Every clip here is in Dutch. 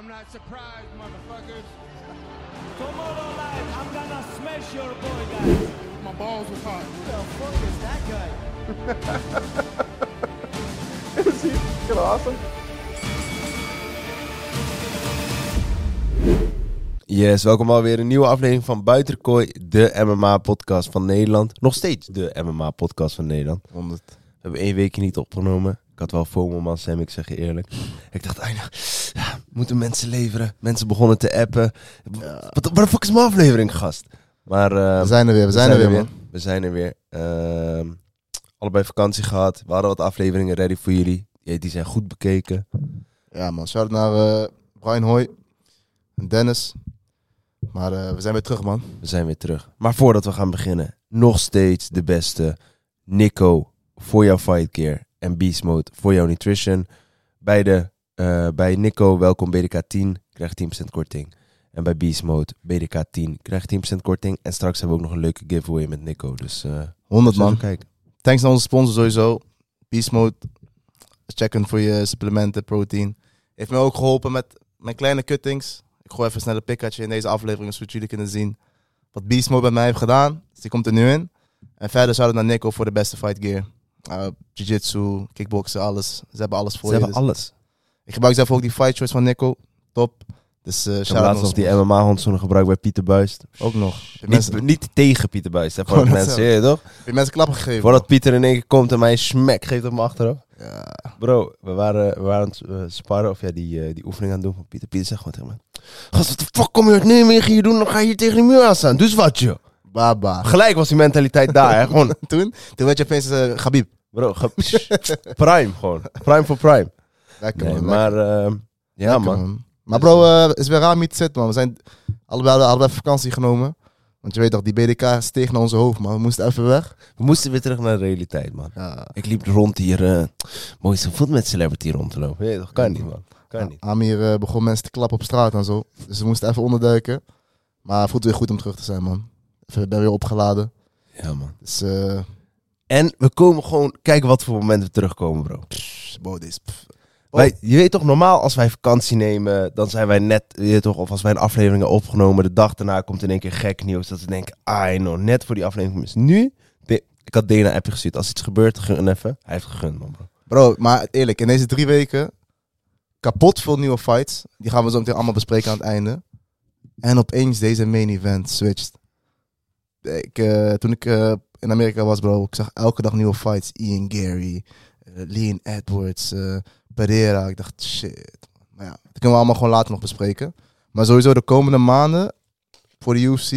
I'm not surprised, motherfuckers. Tomorrow night, I'm gonna smash your boy, guys. My balls was hot. Who the fuck is that guy? Is he fucking awesome? Yes, welkom alweer een nieuwe aflevering van Buitenkooi, de MMA-podcast van Nederland. Nog steeds de MMA-podcast van Nederland. 100. We hebben één weekje niet opgenomen. Ik had wel FOMO, man, Sam, ik zeg je eerlijk. Ik dacht, ah, nou, ja, moeten mensen leveren? Mensen begonnen te appen. Wat, de fuck is mijn aflevering, gast? Maar eh, We zijn er weer, we zijn er weer, man. We zijn er weer. Ehm, allebei vakantie gehad. We hadden wat afleveringen ready voor jullie. Ja, die zijn goed bekeken. Ja, man. Shout naar eh Brian Hoy en Dennis. Maar eh, we zijn weer terug, man. We zijn weer terug. Maar voordat we gaan beginnen, nog steeds de beste Nico voor jouw fight gear en Beast Mode voor jouw nutrition. Beide eh, bij Nico, welkom BDK 10, krijg 10% korting. En bij Beast Mode, BDK 10, krijg 10% korting. En straks hebben we ook nog een leuke giveaway met Nico. Dus eh 100, zullen man. we kijken. Thanks aan onze sponsor sowieso. Beast Mode. Checken voor je supplementen, protein. Heeft mij ook geholpen met mijn kleine cuttings. Ik gooi even snel een pikkatje in deze aflevering, zodat jullie kunnen zien wat Beast Mode bij mij heeft gedaan. Dus die komt er nu in. En verder zouden naar Nico voor de beste fight gear. Uh, Jiu-jitsu, kickboksen, alles. Ze hebben alles voor Ze je. hebben dus- alles. Ik gebruik zelf ook die fight choice van Nico. Top. Dus uh, shout out laatst nog die MMA-handschoenen gebruikt bij Pieter Buist. Ook nog. Niet, mensen, niet tegen Pieter Buist, hè, voor de mensen, je toch? heb je mensen klappen gegeven? Voordat Pieter in één keer komt en mij een smack geeft op mijn achterhoofd. Ja. Bro, we waren, we waren aan het eh, sparren, of ja, die, eh, die oefening aan het doen van Pieter. Pieter zegt gewoon tegen mij. Gast, wat de fuck kom je uit Nijmegen hier doen? Dan ga je hier tegen de muur aan staan. Dus wat je. Baba. Gelijk was die mentaliteit daar, hè. Gewoon, Toen, toen werd je opeens uh, Gabib. bro, ge- prime gewoon. Prime voor prime. Lekker Nee, man. maar, eh, ja lekker, man. Maar bro, eh, het is weer raar te zitten man. We zijn allebei, allebei vakantie genomen. Want je weet toch, die BDK steeg naar onze hoofd man. We moesten even weg. We moesten weer terug naar de realiteit, man. Ja. Ik liep rond hier, eh mooi zo voet met celebrity rond te lopen. Je toch, kan niet, man. Kan niet. Amir eh, begon mensen te klappen op straat en zo. Dus we moesten even onderduiken. Maar het voelt weer goed om terug te zijn man. Even, ben weer opgeladen. Ja, man. Dus eh En we komen gewoon, kijk wat voor momenten we terugkomen, bro. pff, bro, is... Wij, je weet toch, normaal als wij vakantie nemen, dan zijn wij net, je weet toch, of als wij een aflevering hebben opgenomen, de dag daarna komt in één keer gek nieuws. Dat we denken, ah, no, net voor die aflevering. is nu, de- ik had Dana appje gestuurd. Als iets gebeurt, gun even. Hij heeft gegund, man, bro. Bro, maar eerlijk, in deze drie weken kapot veel nieuwe fights. Die gaan we zo meteen allemaal bespreken aan het einde. En opeens deze main event switcht. Ik, eh, toen ik eh, in Amerika was, bro, ik zag elke dag nieuwe fights. Ian Gary, eh, Leon Edwards, Pereira. Ik dacht, shit. Maar ja, dat kunnen we allemaal gewoon later nog bespreken. Maar sowieso de komende maanden voor de UFC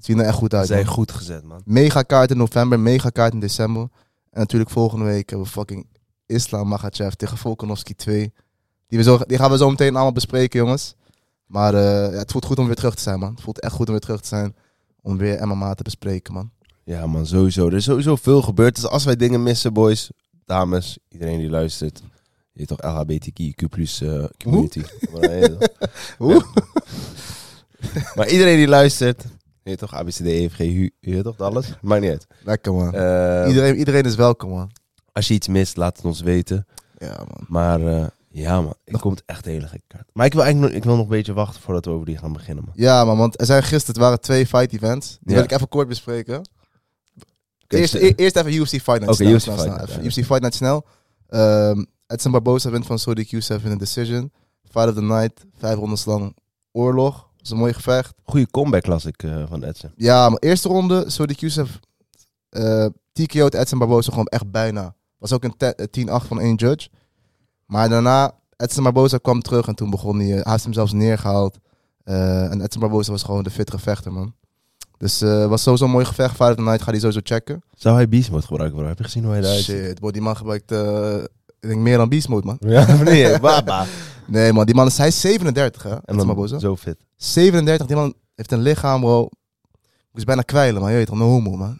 zien er echt goed Ze uit. zijn man. goed gezet, man. Mega kaart in november, mega kaart in december. En natuurlijk volgende week hebben we fucking Islam Makhachev tegen Volkanovski 2. Die, we zo, die gaan we zo meteen allemaal bespreken, jongens. Maar eh, ja, het voelt goed om weer terug te zijn, man. Het voelt echt goed om weer terug te zijn. Om weer MMA te bespreken, man. Ja, man, sowieso. Er is sowieso veel gebeurd. Dus als wij dingen missen, boys, dames, iedereen die luistert. Je toch, LHBTQ plus eh, community. Maar, eh. Hoe? iedereen die luistert, je toch, ABCD, EFG, HU, je toch, alles? Maakt niet uit. Lekker, man. Eh, iedereen, iedereen is welkom, man. Als je iets mist, laat het ons weten. Ja, man. Maar eh, ja, man, ik komt echt hele gekke kaart. Maar ik wil eigenlijk nog, ik wil nog een beetje wachten voordat we over die gaan beginnen, man. Ja, man, want er zijn gisteren, het waren twee fight events. Die Ja. wil ik even kort bespreken. Eerst, dus, e- eerst even UFC Fight Night. Oké, snel, UFC Fight. Night, Even ja. UFC Fight Night snel. Ehm, Edson Barboza wint van Sodiq Youssef in een decision. Fight of the night. Vijf rondes lang oorlog. Dat is een mooi gevecht. Goede comeback las ik eh, van Edson. Ja, maar eerste ronde, Youssef eh TKO'd Edson Barboza gewoon echt bijna. Was ook een te- eh, 10-8 van één judge. Maar daarna, Edson Barboza kwam terug en toen begon hij, eh, hij heeft hem zelfs neergehaald. Eh, en Edson Barboza was gewoon de fittere vechter, man. Dus eh was sowieso een mooi gevecht. Fight of the night, ga die sowieso checken. Zou hij beast mode gebruiken, bro? Heb je gezien hoe hij eruit? Shit, bro, die man gebruikt, ik denk meer dan beast mode, man. Ja, niet? Baba. Nee, man, die man is, hij is 37, hè? En dan Barboza. zo fit. 37, die man heeft een lichaam, bro. Ik moest bijna kwijlen, maar je weet toch, no homo, man.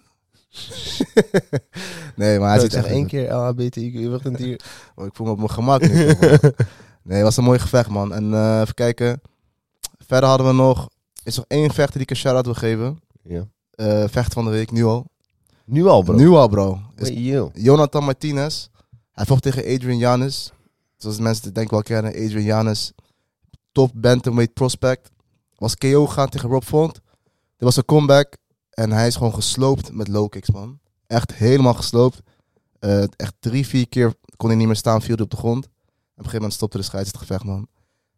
nee, maar hij zit echt één keer LHBTQ, wat een dier. Oh, ik voel me op mijn gemak nu. nee, het was een mooi gevecht, man. En eh, even kijken. Verder hadden we nog... Is er één vechter die ik een shout-out wil geven. Ja. Eh vechter van de week, nu al. Nu al, bro. Nu al, bro. Is. Jonathan Martinez. Hij vocht tegen Adrian Janis. Zoals mensen het denk wel kennen. Adrian Janis. top bantamweight prospect. Was KO gegaan tegen Rob Font. Dit was een comeback. En hij is gewoon gesloopt met low kicks, man. Echt helemaal gesloopt. Eh, echt drie, vier keer kon hij niet meer staan, viel hij op de grond. En op een gegeven moment stopte de scheids gevecht, man.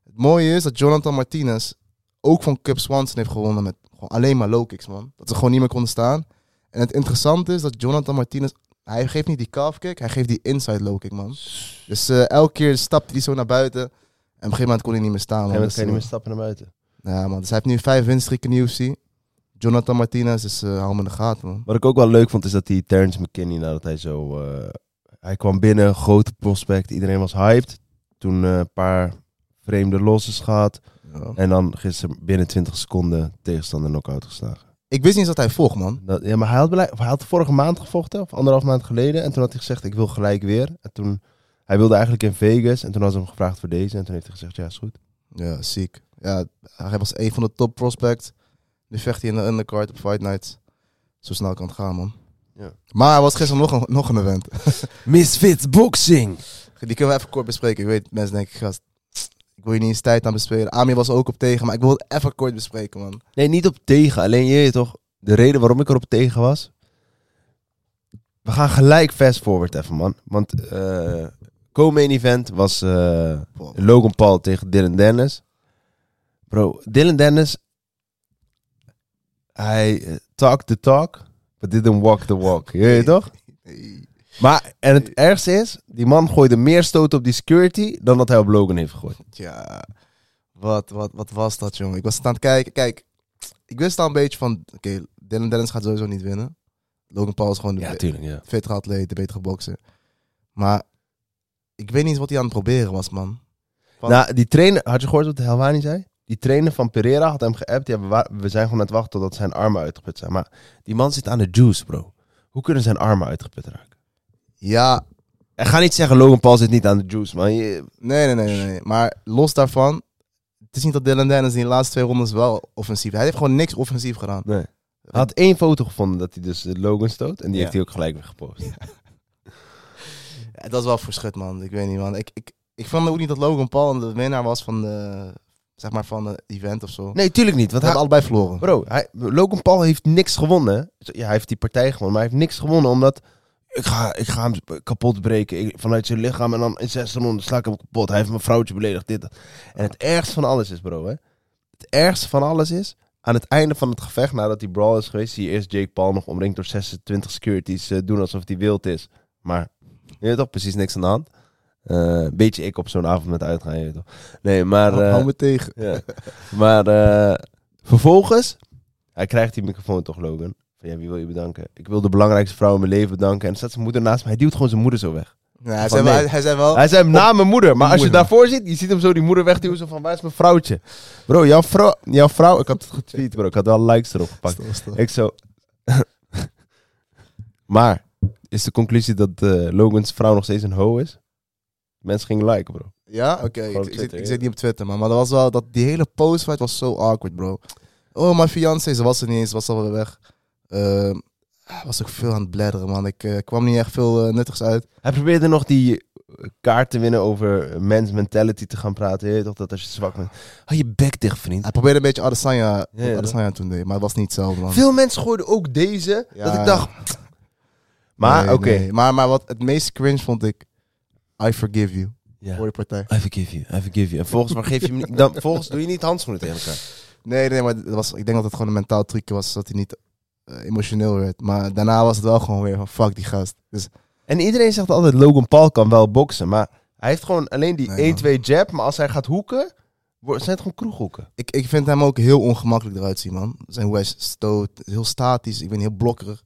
Het mooie is dat Jonathan Martinez ook van Cub Swanson heeft gewonnen met gewoon alleen maar low kicks, man. Dat ze gewoon niet meer konden staan. En het interessante is dat Jonathan Martinez, hij geeft niet die calf kick, hij geeft die inside low kick, man. Dus eh, elke keer stapte hij zo naar buiten. En op een gegeven moment kon hij niet meer staan. man. En dan Dus, kan niet eh, meer stappen naar buiten. ja, man. Dus hij heeft nu vijf winstreeken in de UFC. Jonathan Martinez, dus hou hem in de gaten, man. Wat ik ook wel leuk vond, is dat die Terrence McKinney, nadat hij zo... eh, hij kwam binnen, grote prospect, iedereen was hyped. Toen een paar vreemde losses gehad. Ja. En dan gisteren binnen 20 seconden tegenstander knock-out geslagen. Ik wist niet eens dat hij volgt, man. Dat, ja, maar hij had, hij had vorige maand gevochten, of anderhalf maand geleden. En toen had hij gezegd, ik wil gelijk weer. En toen, hij wilde eigenlijk in Vegas. En toen ze hem gevraagd voor deze. En toen heeft hij gezegd, ja, is goed. Ja, ziek. Ja, hij was een van de top prospects. Nu vecht hij in de undercard op Fight Night. Zo snel kan het gaan, man. Ja. Maar er was gisteren nog een, nog een event. Misfits Boxing! Die kunnen we even kort bespreken. Ik weet, mensen denken, gast, ik wil je niet eens tijd aan bespelen. Amir was ook op tegen, maar ik wil het even kort bespreken, man. Nee, niet op tegen. Alleen je toch, de reden waarom ik erop tegen was. We gaan gelijk fast forward even, man. Want eh co-main event was eh. Logan Paul tegen Dylan Dennis. Bro, Dylan Dennis, hij eh, talked the talk, but didn't walk the walk. Je weet toch? Maar, en het ergste is, die man gooide meer stoot op die security dan dat hij op Logan heeft gegooid. Ja, wat, wat, wat was dat, jongen? Ik was aan het kijken. Kijk, ik wist al een beetje van, oké, Dylan Dennis gaat sowieso niet winnen. Logan Paul is gewoon de Ja, tuurlijk, ja. vetere atleet, de betere bokser. Maar ik weet niet eens wat hij aan het proberen was, man. Van- Nou, die trainer, had je gehoord wat de Helwani zei? Die trainer van Pereira had hem geappt. Ja, we, wa- we zijn gewoon aan het wachten totdat zijn armen uitgeput zijn. Maar die man zit aan de juice, bro. Hoe kunnen zijn armen uitgeput raken? Ja, En ga niet zeggen, Logan Paul zit niet aan de juice, man. Je, nee, nee, nee, nee. Maar los daarvan, het is niet dat Dylan Dennis in de laatste twee rondes wel offensief... Hij heeft gewoon niks offensief gedaan. nee. Hij had één foto gevonden dat hij dus Logan stoot. En die Ja. heeft hij ook gelijk weer gepost. Ja, dat is wel verschut, man. Ik weet niet, man. Ik, ik, ik vond ook niet dat Logan Paul de winnaar was van de, zeg maar, van de event of zo. Nee, tuurlijk niet. We Want hij, hebben allebei verloren. bro, hij, Logan Paul heeft niks gewonnen. Ja, hij heeft die partij gewonnen, maar hij heeft niks gewonnen omdat... Ik ga, ik ga hem kapot breken ik- vanuit zijn lichaam en dan in zes ronden sla ik hem kapot. Hij heeft mijn vrouwtje beledigd, dit. En het ergste van alles is, bro, hè. Het ergste van alles is, aan het einde van het gevecht, nadat die brawl is geweest, zie je eerst Jake Paul nog omringd door 26 securities eh, doen alsof hij wild is. Maar, je weet toch, precies niks aan de hand. Eh, beetje ik op zo'n avond met uitgaan, je weet toch. Nee, maar... Hou- eh, Hou me tegen. ja. Maar vervolgens, hij krijgt die microfoon toch, Logan. Van, ja, wie wil je bedanken? Ik wil de belangrijkste vrouw in mijn leven bedanken. En dan staat zijn moeder naast me. Hij duwt gewoon zijn moeder zo weg. Hij, zei wel, nee. hij, hij zei wel... Hij zei na mijn moeder. Maar als je daarvoor zit, je ziet hem zo die moeder wegduwen. Zo van, waar is mijn vrouwtje? Bro, jouw vrouw, jouw vrouw... Ik had het getweet, bro. Ik had wel likes erop gepakt. Ik zo... maar, is de conclusie dat eh, Logans vrouw nog steeds een ho is? Mensen gingen liken, bro. Ja, oké. Ik, ik, zit, ik niet op Twitter, man. Maar dat was wel... Dat, die hele postfight was zo awkward, bro. Oh, mijn fiancé, ze was er niet eens. Ze was alweer weg. Ah, was ook veel aan het bladderen, man. Ik eh, kwam niet echt veel eh, nuttigs uit. Hij probeerde nog die kaart te winnen over mens mentality te gaan praten. Je weet toch dat als je zwak bent. Hou je bek dicht, vriend. Hij probeerde een beetje Adesanya, Ja, ja, Adesanya toen deed. Maar het was niet hetzelfde, man. Veel mensen gooiden ook deze. Ja. Dat ik dacht. Maar Nee, oké. nee. Maar, maar wat het meest cringe vond ik... I forgive you. Ja. Voor de partij. I forgive you, I forgive you. En volgens maar geef je niet, dan, volgens doe je niet handschoenen tegen elkaar. Nee, nee, maar het was, ik denk dat het gewoon een mentaal trucje was. Dat hij niet emotioneel werd. Maar daarna was het wel gewoon weer van fuck die gast. Dus En iedereen zegt altijd Logan Paul kan wel boksen, maar hij heeft gewoon alleen die Nee, 1-2 jab. Maar als hij gaat hoeken, wordt- zijn het gewoon kroeghoeken. ik, ik vind hem ook heel ongemakkelijk eruit zien, man. Zijn hij stoot. Heel statisch. Ik ben heel blokkerig.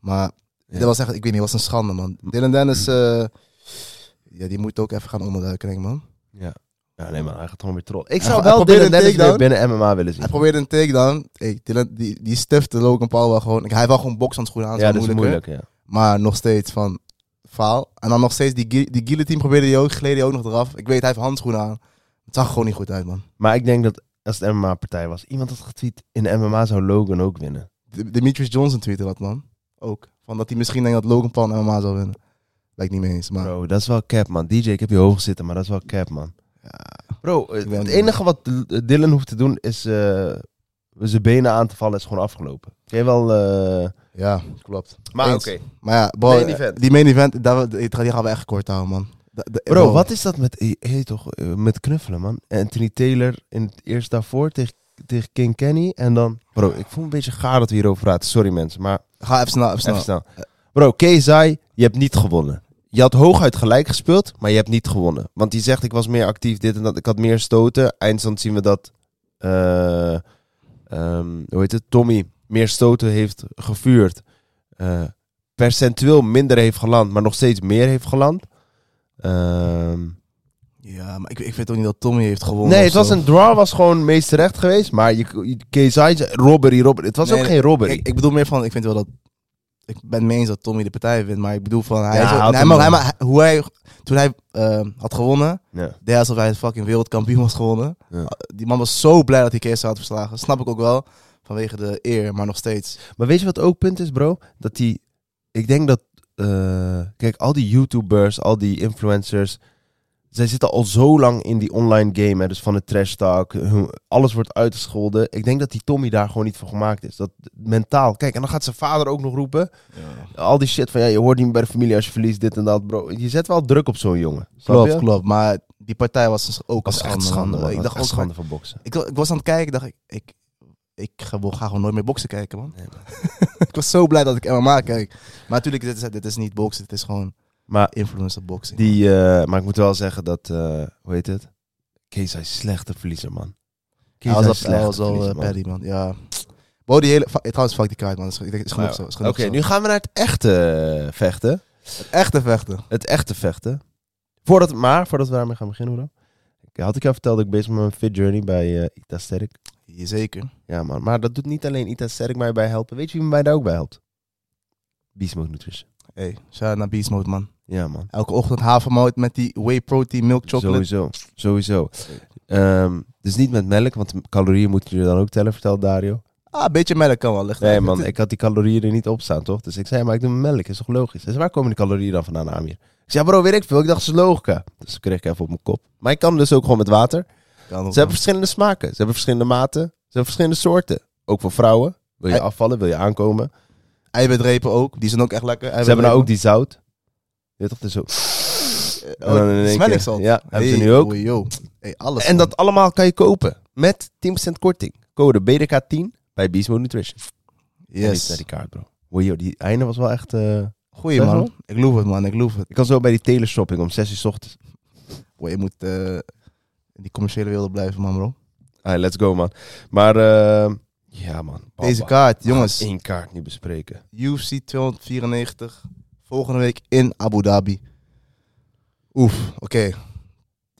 Maar Ja. dat was echt, ik weet niet, was een schande, man. Dylan Dennis, eh, ja, die moet ook even gaan onderduiken, denk ik, man. Ja. Ja, nee man, hij gaat gewoon weer trollen. Ik zou hij wel Dylan Dennis weer binnen MMA willen zien. Hij probeerde een takedown. Hey, Dylan, die, die stifte Logan Paul wel gewoon. Hij wel gewoon bokshandschoenen aan. Ja, dat is moeilijk, ja. Maar nog steeds van faal. En dan nog steeds die, die guillotine probeerde hij ook, gleed hij ook nog eraf. Ik weet, hij heeft handschoenen aan. Het zag gewoon niet goed uit, man. Maar ik denk dat als het MMA-partij was, iemand had getweet, in de MMA zou Logan ook winnen. Demetrius Johnson tweette dat, man. Ook. Van dat hij misschien denkt dat Logan Paul MMA zou winnen. Lijkt niet mee eens, maar... Bro, dat is wel cap, man. DJ, ik heb je hoog zitten, maar dat is wel cap, man. Bro, het enige wat Dylan hoeft te doen is eh, zijn benen aan te vallen. is gewoon afgelopen. Ken je wel... eh, Ja, klopt. Maar oké. Maar ja, bro, Main event. die main event, daar, die, gaan we echt kort houden, man. De- de- Bro, wat is dat met, hey, toch, eh, met knuffelen, man? Anthony Taylor in het eerst daarvoor tegen, tegen King Kenny. En dan... Bro, ik voel me een beetje gaar dat we hierover praten. Sorry mensen, maar Ga even snel, even snel. even snel. Bro, KSI, je hebt niet gewonnen. Je had hooguit gelijk gespeeld, maar je hebt niet gewonnen. Want die zegt, ik was meer actief, dit en dat. Ik had meer stoten. Eindstand zien we dat... eh, ehm, hoe heet het? Tommy meer stoten heeft gevuurd. eh, percentueel minder heeft geland, maar nog steeds meer heeft geland. Ehm, Ja, maar ik, ik vind toch niet dat Tommy heeft gewonnen. nee, het was een draw, was gewoon meest terecht geweest. Maar je, je robbery, robbery. Het was Nee, ook geen robbery. Ik, ik bedoel meer van, ik vind wel dat... Ik ben het mee eens dat Tommy de partij wint, maar ik bedoel van... Hij Ja, is ook- hij mag- mag- hoe hij, toen hij eh, had gewonnen, ja. deed hij alsof hij de fucking wereldkampioen was gewonnen. Ja. Die man was zo blij dat hij Kees had verslagen. Snap ik ook wel, vanwege de eer, maar nog steeds. Maar weet je wat ook punt is, bro? Dat die. Ik denk dat. eh, kijk, al die YouTubers, al die influencers. Zij zitten al zo lang in die online game. Hè, dus van de trash talk. Alles wordt uitgescholden. Ik denk dat die Tommy daar gewoon niet voor gemaakt is. Dat mentaal. Kijk, en dan gaat zijn vader ook nog roepen. Al die shit van ja, je hoort niet meer bij de familie als je verliest, dit en dat, bro. Je zet wel druk op zo'n jongen. Klopt, klopt. Maar die partij was dus ook echt schande. man. Ik dacht ook, schande van boksen. ik, ik was aan het kijken, dacht ik, ik, ik ga, wil- ga gewoon nooit meer boksen kijken, man. Nee, man. ik was zo blij dat ik MMA kijk. Maar natuurlijk, dit is, dit is niet boksen, het is gewoon Maar influencer boxing. Die, eh, maar ik moet wel zeggen dat, eh, hoe heet het? Kees is slechte verliezer, man. Kees hij was, is hij was slechte al verliezer, uh, paddy, man. Ja. Bro, die hele... Trouwens, fuck die kaart, man. Is, is genoeg Maar- zo. Oké, nu gaan we naar het echte eh, vechten. Het echte vechten. Het echte vechten. Voordat, maar voordat we daarmee gaan beginnen, bro. Ik- Had ik jou verteld dat ik bezig ben met mijn fit journey bij eh Ita Sterk? Zeker. Ja, man. Maar dat doet niet alleen Ita Sterk mij bij helpen. Weet je wie mij daar ook bij helpt? Beast Nutrition. Hey, shout naar Beast Mode, man. Ja, man. Elke ochtend havermout met die whey protein milk chocolate. Sowieso. Sowieso. Ehm, dus niet met melk, want calorieën moet je dan ook tellen, vertelt Dario. Ah, een beetje melk kan wel. Ligt Nee man, ik had die calorieën er niet op staan, toch? Dus ik zei, maar ik doe melk, is toch logisch? Hij zei, waar komen die calorieën dan vandaan, Amir? Ik zei, ja bro, weet ik veel. Ik dacht, het is logica. Dus toen kreeg ik even op mijn kop. Maar ik kan dus ook gewoon met water. Ze hebben verschillende smaken. Ze hebben verschillende maten. Ze hebben verschillende soorten. Ook voor vrouwen. Wil je afvallen, wil je aankomen. Eiwitrepen ook. Die zijn ook echt lekker. Ze hebben nou ook die zout. Je toch, zo. Oh, dan keer- salt. Ja, hebben ze nu ook. oh, yo. Hey, alles. En man. dat allemaal kan je kopen. Met 10% korting. Code BDK10 bij Beast Mode Nutrition. Yes. naar die kaart, bro. Wow, yo, die einde was wel echt... eh, Goeie, man. wel. Ik loof het, man. Ik loof het. Ik kan zo bij die teleshopping om 6 uur 's ochtends. Boy, je moet eh, in die commerciële wereld blijven, man, bro. Ah, let's go, man. Maar, eh, ja, man. Deze kaart, We gaan jongens. één kaart nu bespreken. UFC 294. Volgende week in Abu Dhabi. Oef, oké.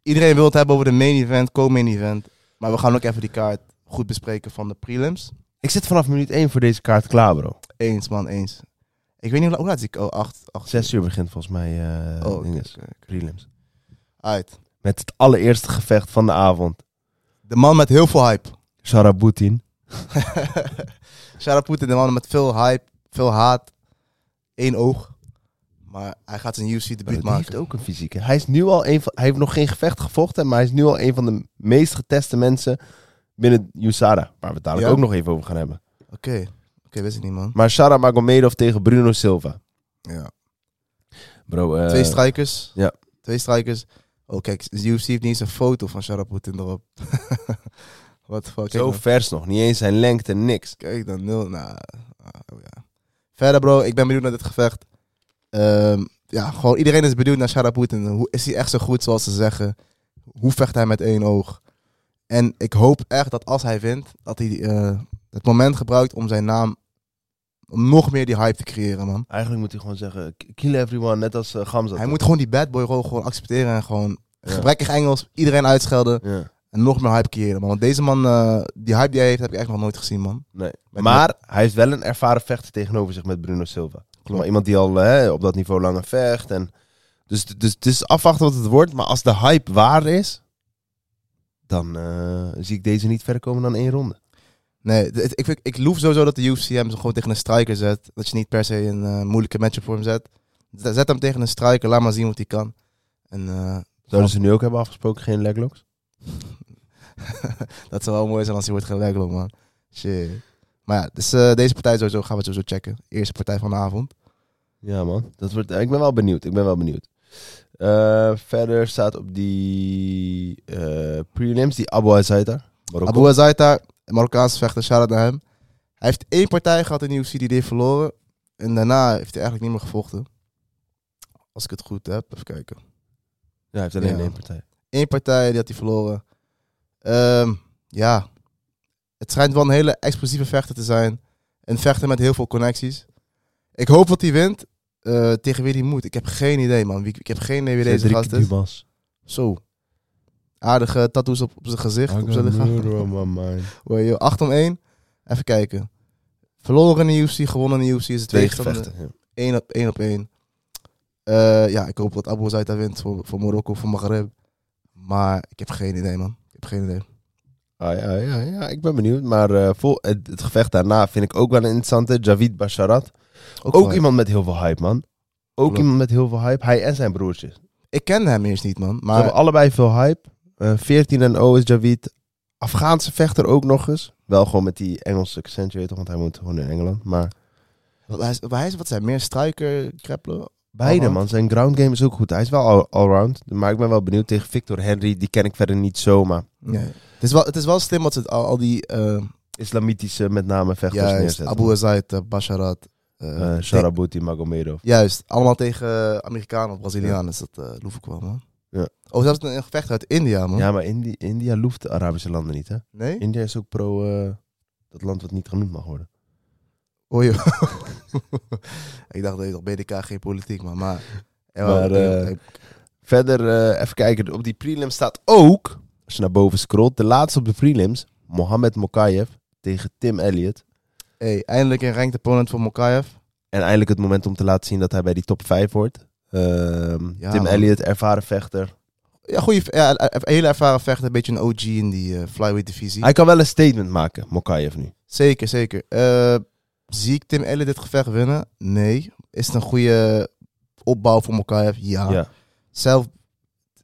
Iedereen wil het hebben over de main event, co-main event. Maar we gaan ook even die kaart goed bespreken van de prelims. Ik zit vanaf minuut 1 voor deze kaart klaar, bro. Eens, man, eens. Ik weet niet hoe la- hoe laat is ik. Oh, acht. acht 6 uur begint volgens mij eh Oh, prelims. Uit. Met het allereerste gevecht van de avond. De man met heel veel hype. Sharabutin. Shout Poetin, de man met veel hype, veel haat. Eén oog. Maar hij gaat zijn UFC debuut maken. heeft ook een fysieke. Hij is nu al een van... Hij heeft nog geen gevecht gevochten, maar hij is nu al een van de meest geteste mensen binnen USADA. Waar we het dadelijk Ja? ook nog even over gaan hebben. Oké, oké, wist ik niet, man. Maar Shara Magomedov tegen Bruno Silva. Ja. Bro, eh, Twee strijkers. ja. Twee strijkers. Oh, kijk, de UFC heeft niet eens een foto van Sharaputin erop. Wat fuck. Zo dan. vers nog. Niet eens zijn lengte, niks. kijk dan, nul. Nou, oh ja. Verder, bro, ik ben benieuwd naar dit gevecht. Ehm, ja, gewoon iedereen is benieuwd naar Sharaputin. Hoe is hij echt zo goed zoals ze zeggen? Hoe vecht hij met één oog? En ik hoop echt dat als hij wint, dat hij eh, het moment gebruikt om zijn naam, om nog meer die hype te creëren, man. Eigenlijk moet hij gewoon zeggen, kill everyone, net als uh, Gamza. Hij moet gewoon die bad boy rol gewoon accepteren en gewoon Ja. gebrekkig Engels, iedereen uitschelden Ja, en nog meer hype creëren, man. Want deze man, eh, die hype die hij heeft, heb ik echt nog nooit gezien, man. nee. Met- Maar hij heeft wel een ervaren vechter tegenover zich met Bruno Silva. Maar iemand die al hè, op dat niveau langer vecht. En dus, dus het is afwachten wat het wordt. Maar als de hype waar is, dan eh, zie ik deze niet verder komen dan één ronde. Nee, ik, vind- ik loef sowieso dat de UFC hem zo gewoon tegen een striker zet. Dat je niet per se een eh, moeilijke matchup voor hem zet. Zet hem tegen een striker, laat maar zien wat hij kan. En eh, Zouden ze nu ook hebben afgesproken, geen leglocks? dat zou wel mooi zijn als hij wordt gelegged, man. Shit. Maar ja, dus eh, deze partij sowieso gaan we sowieso checken. Eerste partij van de avond. Ja, man. Dat wordt, ik ben wel benieuwd. Ik ben wel benieuwd. Eh, verder staat op die eh, prelims die Abu. Marokko. Abu Azaita, Marokkaanse vechter, shout-out naar hem. Hij heeft één partij gehad in de UFC die hij heeft verloren. En daarna heeft hij eigenlijk niet meer gevochten. Als ik het goed heb, even kijken. Ja, hij heeft alleen Ja. één partij. Eén partij, die had hij verloren. Ehm, ja, het schijnt wel een hele explosieve vechter te zijn. Een vechter met heel veel connecties. Ik hoop dat hij wint. Eh, tegen wie hij moet. Ik heb geen idee, man. Ik heb geen idee wie deze Cedric gast is. Dubas. Zo. Aardige tattoos op, op zijn gezicht, op zijn lichaam. Hoor je, 8 om 1. Even kijken. Verloren in de UFC, gewonnen in de UFC. Is het Twee gevechten. Ja. 1 op 1 op 1. Eh, ja, ik hoop dat Abu Zaita wint voor, voor Marokko, voor Maghreb. Maar ik heb geen idee, man. Geen idee. Ah, ja, ja, ja, ik ben benieuwd. Maar eh, vol, het, het gevecht daarna vind ik ook wel een interessante. Javid Basharat. Ook, iemand met heel veel hype, man. Ook Klopt. iemand met heel veel hype. Hij en zijn broertje. Ze Ik kende hem eerst niet, man. Maar hebben allebei veel hype. Eh 14 en 0 is Javid. Afghaanse vechter ook nog eens. Wel gewoon met die Engelse accent, je weet toch, want hij woont gewoon in Engeland. Maar wat, hij wat zijn meer striker, kreppelen? Beide, man. Zijn ground game is ook goed. Hij is wel all- allround. Maar ik ben wel benieuwd tegen Victor Henry. Die ken ik verder niet zo, maar Nee. Het, is wel, het is wel slim wat ze al, al die... eh islamitische met name vechters juist, neerzetten. Abu Basharat. eh, Eh Sharabuti, Magomedov. Juist, allemaal tegen Amerikanen of Brazilianen. Dat eh loef ik wel, man. Ja. Oh, zelfs een gevecht uit India, man. Ja, maar Indi India loeft de Arabische landen niet, hè? Nee? India is ook pro dat land wat niet genoemd mag worden. Oh, joh. ik dacht, dat BDK geen politiek, man. Maar... Maar, eh, eh, Verder, eh, even kijken, op die prelims staat ook, als je naar boven scrolt, de laatste op de prelims, Mohamed Mokayev tegen Tim Elliott. hey, eindelijk een ranked opponent voor Mokaev. En eindelijk het moment om te laten zien dat hij bij die top 5 hoort. Ehm, Ja, Tim. Elliott, ervaren vechter. Ja, goeie, ja, een hele ervaren vechter. Een beetje een OG in die eh, flyweight divisie. Hij kan wel een statement maken, Mokayev nu. Zeker, zeker. Zie ik Tim Elliott dit gevecht winnen? Nee. Is het een goede opbouw voor Mokaev? Ja. Ja. Zelf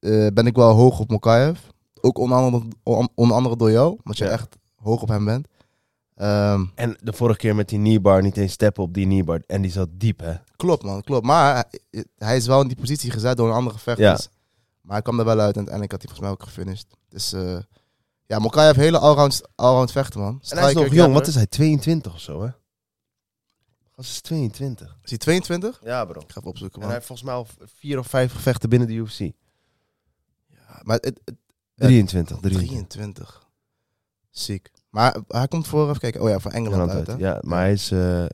eh, ben ik wel hoog op Mokaev. Ook onder andere, on- onder andere door jou. Omdat je Ja. echt hoog op hem bent. Ehm, En de vorige keer met die kneebar, niet eens steppen op die kneebar. En die zat diep, hè? klopt man, klopt. Maar hij, hij is wel in die positie gezet door een andere vechter. Ja. Maar hij kwam er wel uit en uiteindelijk had hij volgens mij ook gefinished. Dus eh ja, heeft hele allround, allround vechter man. En hij is nog jong, wat is hij? 22 of zo, hè? Gast is 22. Is hij 22? Ja, bro. Ik ga even opzoeken En man. hij heeft volgens mij al vier of vijf gevechten binnen de UFC. Ja, maar het, het, 23, 23. 23. Ziek. Maar hij komt voor, even kijken. Oh ja, voor Engeland Engeland uit, hè? Ja, maar hij is eh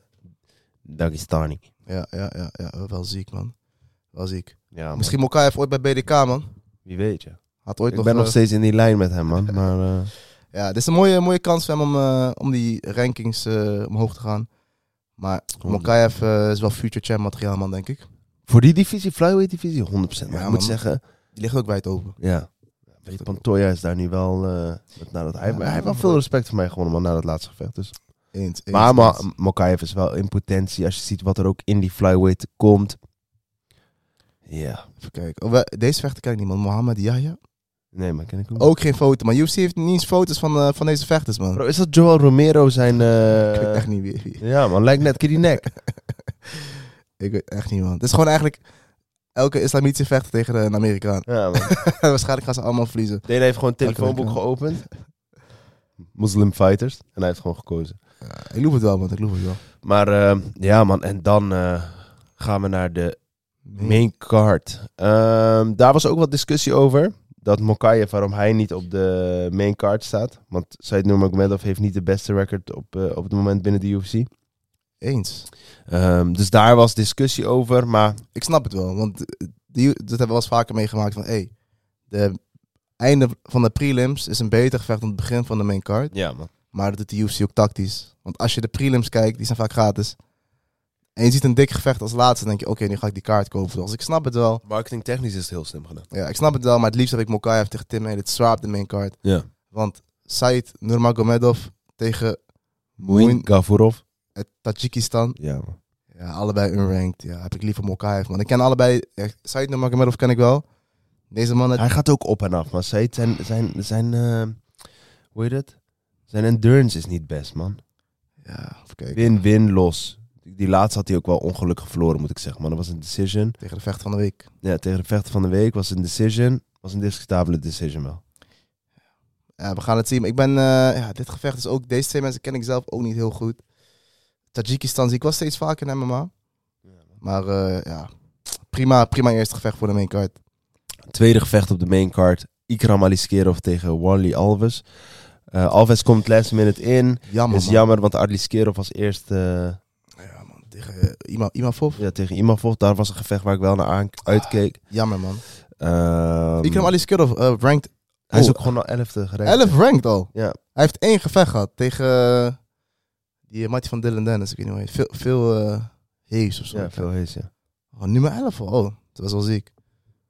Dagestani. Ja, ja, ja, ja, wel ziek, man. Wel ziek. Ja, man. Misschien Mokaev ooit bij BDK, man. Wie weet je. Had ooit Ik nog... ben nog eh, steeds in die lijn met hem, man. Maar eh, Ja, dit is een mooie, mooie kans voor hem om, eh, om die rankings eh, omhoog te gaan. Maar Mokaev eh, is wel future champ materiaal, man, denk ik. voor die divisie, flyweight divisie, 100%. Maar Ja, ik man. moet zeggen, Die ligt ook wijd open. ja. Weet Pantoja is daar nu wel... eh, nadat, hij, Ja, hij heeft wel veel respect voor mij gewonnen, man, na dat laatste gevecht. Dus. Eens, eens, Maar Ma- eens. Mokaev is wel in potentie. Als je ziet wat er ook in die flyweight komt. Ja. Even kijken. Oh, deze vechter niet, man. Mohamed Yahya. Nee, maar ken ik ook. Ook geen foto. Maar UFC heeft niet eens foto's van, eh, van deze vechters, man. Bro, is dat Joel Romero zijn... eh, ik weet echt niet wie. wie. Ja, man. Lijkt net die nek. Ik weet echt niet, man. Het is gewoon eigenlijk elke islamitische vechter tegen een Amerikaan. Ja, man. Waarschijnlijk gaan ze allemaal verliezen. Dene heeft gewoon een telefoonboek geopend. Muslim Fighters. En hij heeft gewoon gekozen. Ja, ik loef het wel, man. Ik loef het wel. Maar eh, ja, man. En dan eh, gaan we naar de main card. Ehm, daar was ook wat discussie over. Dat Mokayev, waarom hij niet op de main card staat. Want Said Nurmagomedov heeft niet de beste record op, eh, op het moment binnen de UFC. Eens. Ehm, dus daar was discussie over. Maar Ik snap het wel, want eh, die, dat hebben we wel eens vaker meegemaakt van, hey, de einde van de prelims is een beter gevecht dan het begin van de main card. ja, man. Maar dat doet de UFC ook tactisch. Want als je de prelims kijkt, die zijn vaak gratis. En je ziet een dik gevecht als laatste, dan denk je, oké, nu ga ik die kaart kopen. Dus ik snap het wel. Marketing technisch is het heel slim gedaan. Ja, ik snap het wel, maar het liefst heb ik Mokaev tegen Tim zwaar op de main card. Ja. Want Said Nurmagomedov tegen Moin Gavurov. uit Tajikistan. Ja, man. Ja, allebei unranked. Ja, heb ik liever Mokaev, man. Ik ken allebei... Ja, Said Nurmagomedov ken ik wel. Deze man, Hij gaat ook op en af, maar zijn, zijn, zijn, zijn eh, hoe heet het? Zijn endurance is niet best, man. ja, even kijken. Win, win, los. Die laatste had hij ook wel ongelukkig verloren, moet ik zeggen, man. Dat was een decision. Tegen de vecht van de week. Ja, tegen de vechter van de week was een decision. Was een discutabele decision wel. Ja, we gaan het zien. Maar ik ben, eh, ja, dit gevecht is ook, deze twee mensen ken ik zelf ook niet heel goed. Tajikistan zie ik wel steeds vaker in MMA. Maar eh, ja, prima, prima eerste gevecht voor de main card. Tweede gevecht op de main card. Ikram Aliskerov tegen Wally Alves. Eh, Alves komt last minute in. Jammer, is man. jammer, want Aliskerov was eerst Ja, man. Tegen uh, Ima, Imavov. ja, tegen Imavov. Daar was een gevecht waar ik wel naar aan, uitkeek. Jammer, man. Ehm, Ikram Aliskerov eh, ranked hij is Oh. ook gewoon al elfde gerankt. 11 ranked al. Ja. Hij heeft één gevecht gehad tegen eh, die uh, Mattie van Dylan Dennis. Ik weet niet hoe hij heet. Veel, veel uh, Hayes of zo. Ja, veel hees, ja. Oh, nummer 11 al. Oh, dat was wel ziek.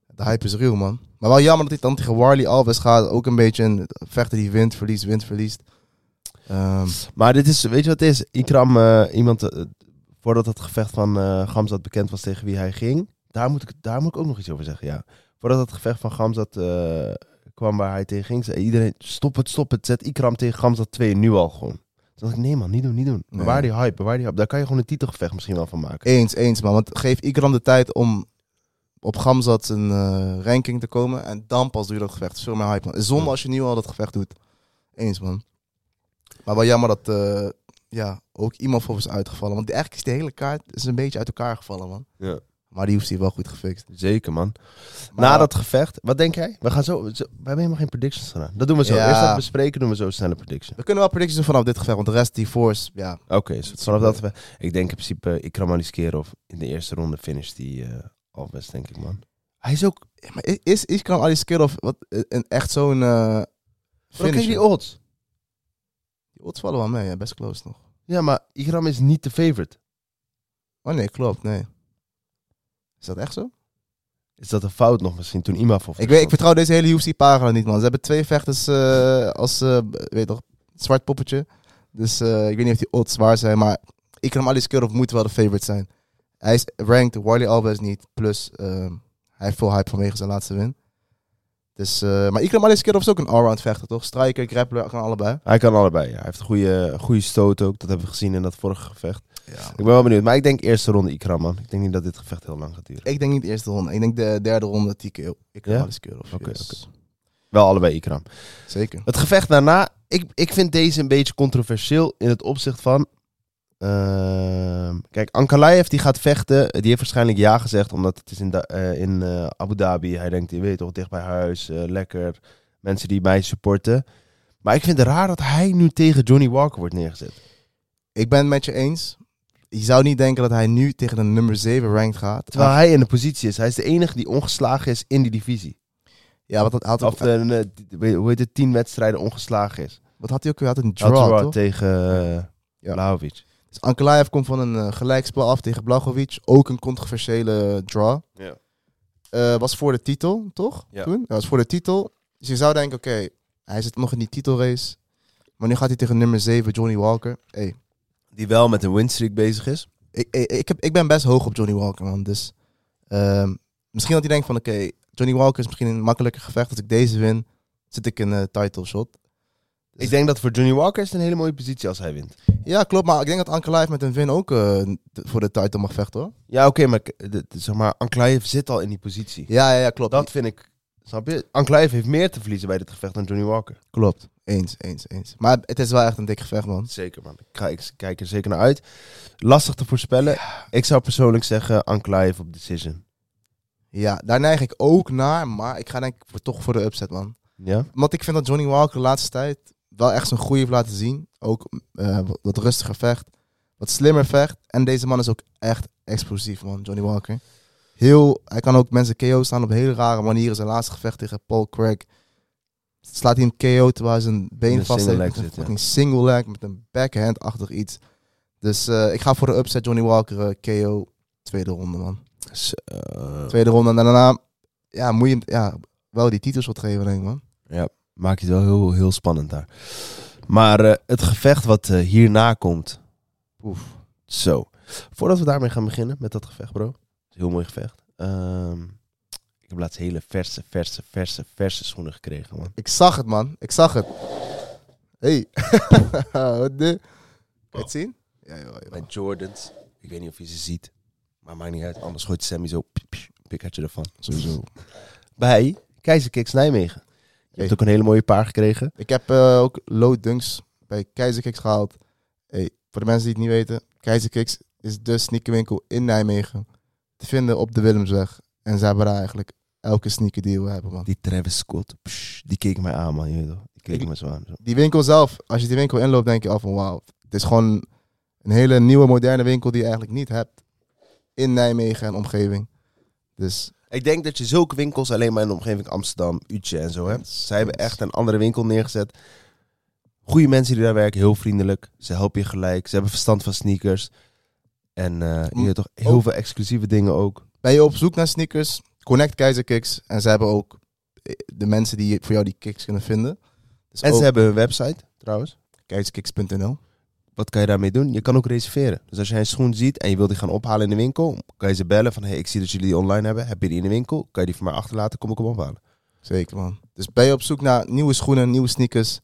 De hype is real, man. Maar wel jammer dat hij dan tegen Warley Alves gaat. Ook een beetje een vechter die wint, verliest, wint, verliest. Ehm, Maar dit is, weet je wat het is? Ikram, iemand, voordat het gevecht van eh Gamzat bekend was tegen wie hij ging, daar moet, ik, daar moet ik ook nog iets over zeggen, ja. Voordat het gevecht van Gamzat eh, kwam waar hij tegen ging, zei iedereen, stop het, stop het, zet Ikram tegen Gamzat 2 nu al gewoon. Toen dacht ik, nee man, niet doen, niet doen. Nee. Bewaar die hype, bewaar die hype. Daar kan je gewoon een titelgevecht misschien wel van maken. eens, eens, man. Want geef Ikram de tijd om op Gamzat zijn eh, ranking te komen. En dan pas doe je dat gevecht. Is veel meer hype, man. Zonde als je nu al dat gevecht doet. Eens, man. Maar wel jammer dat ja, ook iemand voor is uitgevallen. Want eigenlijk is de hele kaart is een beetje uit elkaar gevallen, man. Ja. Maar die hoeft hij wel goed gefixt. Zeker man. Maar- Na dat gevecht, wat denk jij? We gaan zo, zo we hebben helemaal geen predictions gedaan. Dat doen we zo. Ja. Eerst dat bespreken, doen we zo snelle prediction. We kunnen wel predictions doen vanaf dit gevecht. Want de rest, die force, ja, Oké, vanaf dat we... Ik denk in principe, Ikram Aliskerov in de eerste ronde finish die eh Alves, denk ik, man. Hij is ook... Ja, maar is- is Iskran Aliskerov wat een, echt zo'n uh, Bro, kijk die odds. Die odds vallen wel mee, best close nog. Ja, maar Ikram is niet de favorite. Oh nee, klopt, nee. Is dat echt zo? Is dat een fout nog misschien toen Imavov... Ik, weet, ik vertrouw deze hele UFC-pagina niet, man. Ze hebben twee vechters eh, als, eh, weet toch, zwart poppetje. Dus eh, ik weet niet of die odds waar zijn, maar Ikram Aliskerov moet wel de favorite zijn. Hij is ranked, Wiley Alves niet. Plus, ehm, hij heeft veel hype vanwege zijn laatste win. Dus, eh, maar Ikram Aliskerov is ook een allround vechter, toch? Striker, grappler, kan allebei. Hij kan allebei, ja. Hij heeft een goede, goede stoot ook. Dat hebben we gezien in dat vorige gevecht. Ja. Ik ben wel benieuwd. Maar ik denk eerste ronde Ikram, man. Ik denk niet dat dit gevecht heel lang gaat duren. Ik denk niet de eerste ronde. Ik denk de derde ronde. Ikram Ja? Aliskerov. Oké, yes. Wel allebei Ikram. Zeker. Het gevecht daarna, ik, ik vind deze een beetje controversieel in het opzicht van. Ehm, kijk, Ankalaev die gaat vechten. Die heeft waarschijnlijk ja gezegd, omdat het is in, da- eh, in eh, Abu Dhabi. Hij denkt, je weet toch, dicht bij huis, eh, lekker. Mensen die mij supporten. Maar ik vind het raar dat hij nu tegen Johnny Walker wordt neergezet. Ik ben het met je eens. Je zou niet denken dat hij nu tegen de nummer 7 ranked gaat. Terwijl hij in de positie is. Hij is de enige die ongeslagen is in die divisie. Ja, wat, had, Of de, hoe heet het, tien wedstrijden ongeslagen is. wat had hij ook weer? Had een Draw, draw, toch? tegen Ja. Ankalaev komt van een eh, gelijkspel af tegen Blachowicz. Ook een controversiële draw. Ja. Eh, was voor de titel, toch? Ja. Toen? Ja, was voor de titel. Dus je zou denken, oké, hij zit nog in die titelrace. Maar nu gaat hij tegen nummer 7, Johnny Walker. Hey, Die wel met een winstreak bezig is. ik, ik, ik, heb, ik ben best hoog op Johnny Walker, man. Dus ehm, misschien dat hij denkt van, oké, Johnny Walker is misschien een makkelijker gevecht. Als ik deze win, zit ik in een title shot. Ik denk dat voor Johnny Walker is het een hele mooie positie als hij wint. Ja, klopt. Maar ik denk dat Ankalaev met een win ook eh, voor de title mag vechten, hoor. Ja, oké, maar, de- zeg maar Ankalaev zit al in die positie. Ja, ja, ja klopt. Dat vind ik, snap je? Ankalaev heeft meer te verliezen bij dit gevecht dan Johnny Walker. Klopt. Eens, eens, eens. Maar het is wel echt een dik gevecht, man. Zeker, man. Ik, ga, ik kijk er zeker naar uit. Lastig te voorspellen. Ik zou persoonlijk zeggen Ankalaev op decision. Ja, daar neig ik ook naar. Maar ik ga denk ik voor, toch voor de upset, man. Ja? Want ik vind dat Johnny Walker de laatste tijd wel echt zijn groei heeft laten zien. Ook eh, wat- rustiger vecht. Wat slimmer vecht. En deze man is ook echt explosief, man. Johnny Walker. Heel, hij kan ook mensen KO staan op hele rare manieren. Zijn laatste gevecht tegen Paul Craig. Slaat hij hem KO terwijl hij zijn been een vast heeft. Met een fucking single leg. Met een backhand-achtig iets. Dus eh, ik ga voor de upset Johnny Walker eh, KO. Tweede ronde, man. Tweede ronde. En daarna ja, moet je ja, wel die titels wat geven, denk ik, man. ja, maakt het wel heel, heel spannend daar. Maar eh, het gevecht wat eh, hierna komt. Oef, zo. Voordat we daarmee gaan beginnen met dat gevecht, bro. Heel mooi gevecht. Ehm, Ik heb laatst hele verse, verse, verse, verse schoenen gekregen, man. Ik zag het, man. Ik zag het. Hey. Wat de... Kan je het zien? Ja, joh, joh. Mijn Jordans. Ik weet niet of je ze ziet. Maar maakt niet uit. Anders gooit Sammy zo pikkertje ervan. Sowieso. Bij Keizerkicks Nijmegen. Je hebt ook een hele mooie paar gekregen. Ik heb eh, ook low dunks bij Keizerkicks gehaald. Hey, voor de mensen die het niet weten, Keizerkicks is de sneakerwinkel in Nijmegen. Te vinden op de Willemsweg. En ze hebben daar eigenlijk elke sneaker die we hebben, man. Die Travis Scott. psh, die keek mij aan, man. Je weet toch? Die keek me zo aan. Zo. Die winkel zelf, als je die winkel inloopt, denk je al van wauw. Het is gewoon een hele nieuwe, moderne winkel die je eigenlijk niet hebt in Nijmegen en omgeving. Dus Ik denk dat je zulke winkels alleen maar in de omgeving Amsterdam, Utje en zo hebt. Zij hebben echt een andere winkel neergezet. Goede mensen die daar werken, heel vriendelijk. Ze helpen je gelijk. Ze hebben verstand van sneakers. En eh je hebt toch heel Ook- veel exclusieve dingen ook. ben je op zoek naar sneakers, connect Keizerkicks. En ze hebben ook eh, de mensen die voor jou die kicks kunnen vinden. Dus En ook ze hebben hun website, trouwens. keizerkicks.nl. Wat kan je daarmee doen? Je kan ook reserveren. Dus als jij een schoen ziet en je wilt die gaan ophalen in de winkel, kan je ze bellen van hey, ik zie dat jullie die online hebben. Heb je die in de winkel? Kan je die voor mij achterlaten? Kom ik hem ophalen. Zeker man. Dus ben je op zoek naar nieuwe schoenen, nieuwe sneakers,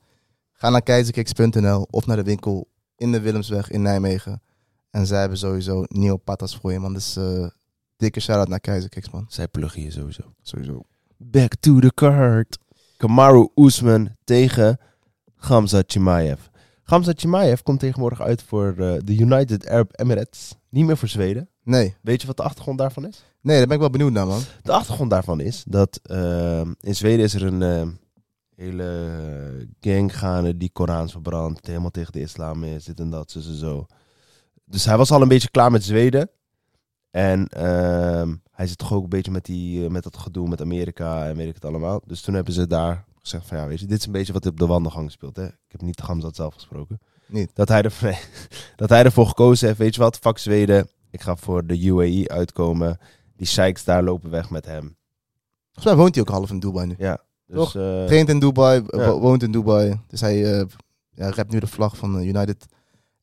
ga naar keizerkicks.nl of naar de winkel in de Willemsweg in Nijmegen. En zij hebben sowieso nieuwe patas voor je man. Dus eh, dikke shout-out naar Keizerkicks man. Zij pluggen je sowieso. Sowieso. Back to the card. Kamaru Usman tegen Gamza Chimaev. Gamza Chimaev komt tegenwoordig uit voor eh, de United Arab Emirates. Niet meer voor Zweden. Nee, Weet je wat de achtergrond daarvan is? nee, daar ben ik wel benieuwd naar man. De achtergrond daarvan is dat eh, in Zweden is er een eh, hele gang gaande die Korans verbrandt, helemaal tegen de islam is, dit en dat, zo en zo. Dus hij was al een beetje klaar met Zweden. En ehm, hij zit toch ook een beetje met, die, eh, met dat gedoe met Amerika en weet ik het allemaal. Dus toen hebben ze daar gezegd van ja, weet je, dit is een beetje wat op de wandelgang speelt. Hè? Ik heb niet de Gamzat zelf gesproken. Niet. Dat hij, er, nee, dat hij ervoor gekozen heeft, weet je wat, fuck Zweden. Ik ga voor de UAE uitkomen. Die sheiks daar lopen weg met hem. Volgens mij woont hij ook half in Dubai nu. Ja, dus Toch? eh, Traint in Dubai, Ja. woont in Dubai. Dus hij eh ja, rapt nu de vlag van de United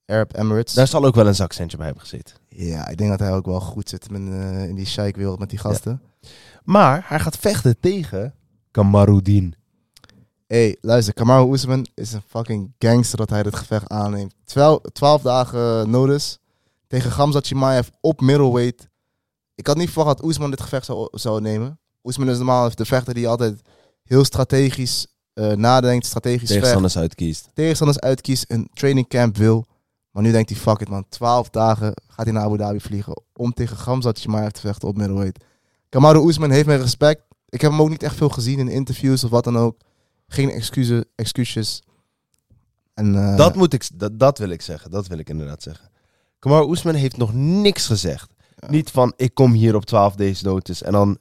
Arab Emirates. daar zal ook wel een zakcentje bij hebben gezeten. Ja, ik denk dat hij ook wel goed zit in, eh, in die sheikwereld met die gasten. Maar hij gaat vechten tegen Kamarudin. Hey, luister, Kamaru Usman is een fucking gangster dat hij dit gevecht aanneemt. Twaalf, twaalf dagen notice tegen Gamzat Chimaev op middleweight. Ik had niet verwacht dat Usman dit gevecht zou, zou nemen. Usman is normaal de vechter die altijd heel strategisch eh, nadenkt, strategisch vecht. Tegenstanders uitkiest. tegenstanders uitkiest, een training camp wil. Maar nu denkt hij, fuck it man, 12 dagen gaat hij naar Abu Dhabi vliegen om tegen Gamzat Chimaev te vechten op middleweight. Kamaru Usman heeft mijn respect. Ik heb hem ook niet echt veel gezien in interviews of wat dan ook. Geen excuses. excuses. En, eh, dat, moet ik, dat, dat wil ik zeggen. Dat wil ik inderdaad zeggen. Kamaru Usman heeft nog niks gezegd. Ja. Niet van, ik kom hier op 12 days notice. En dan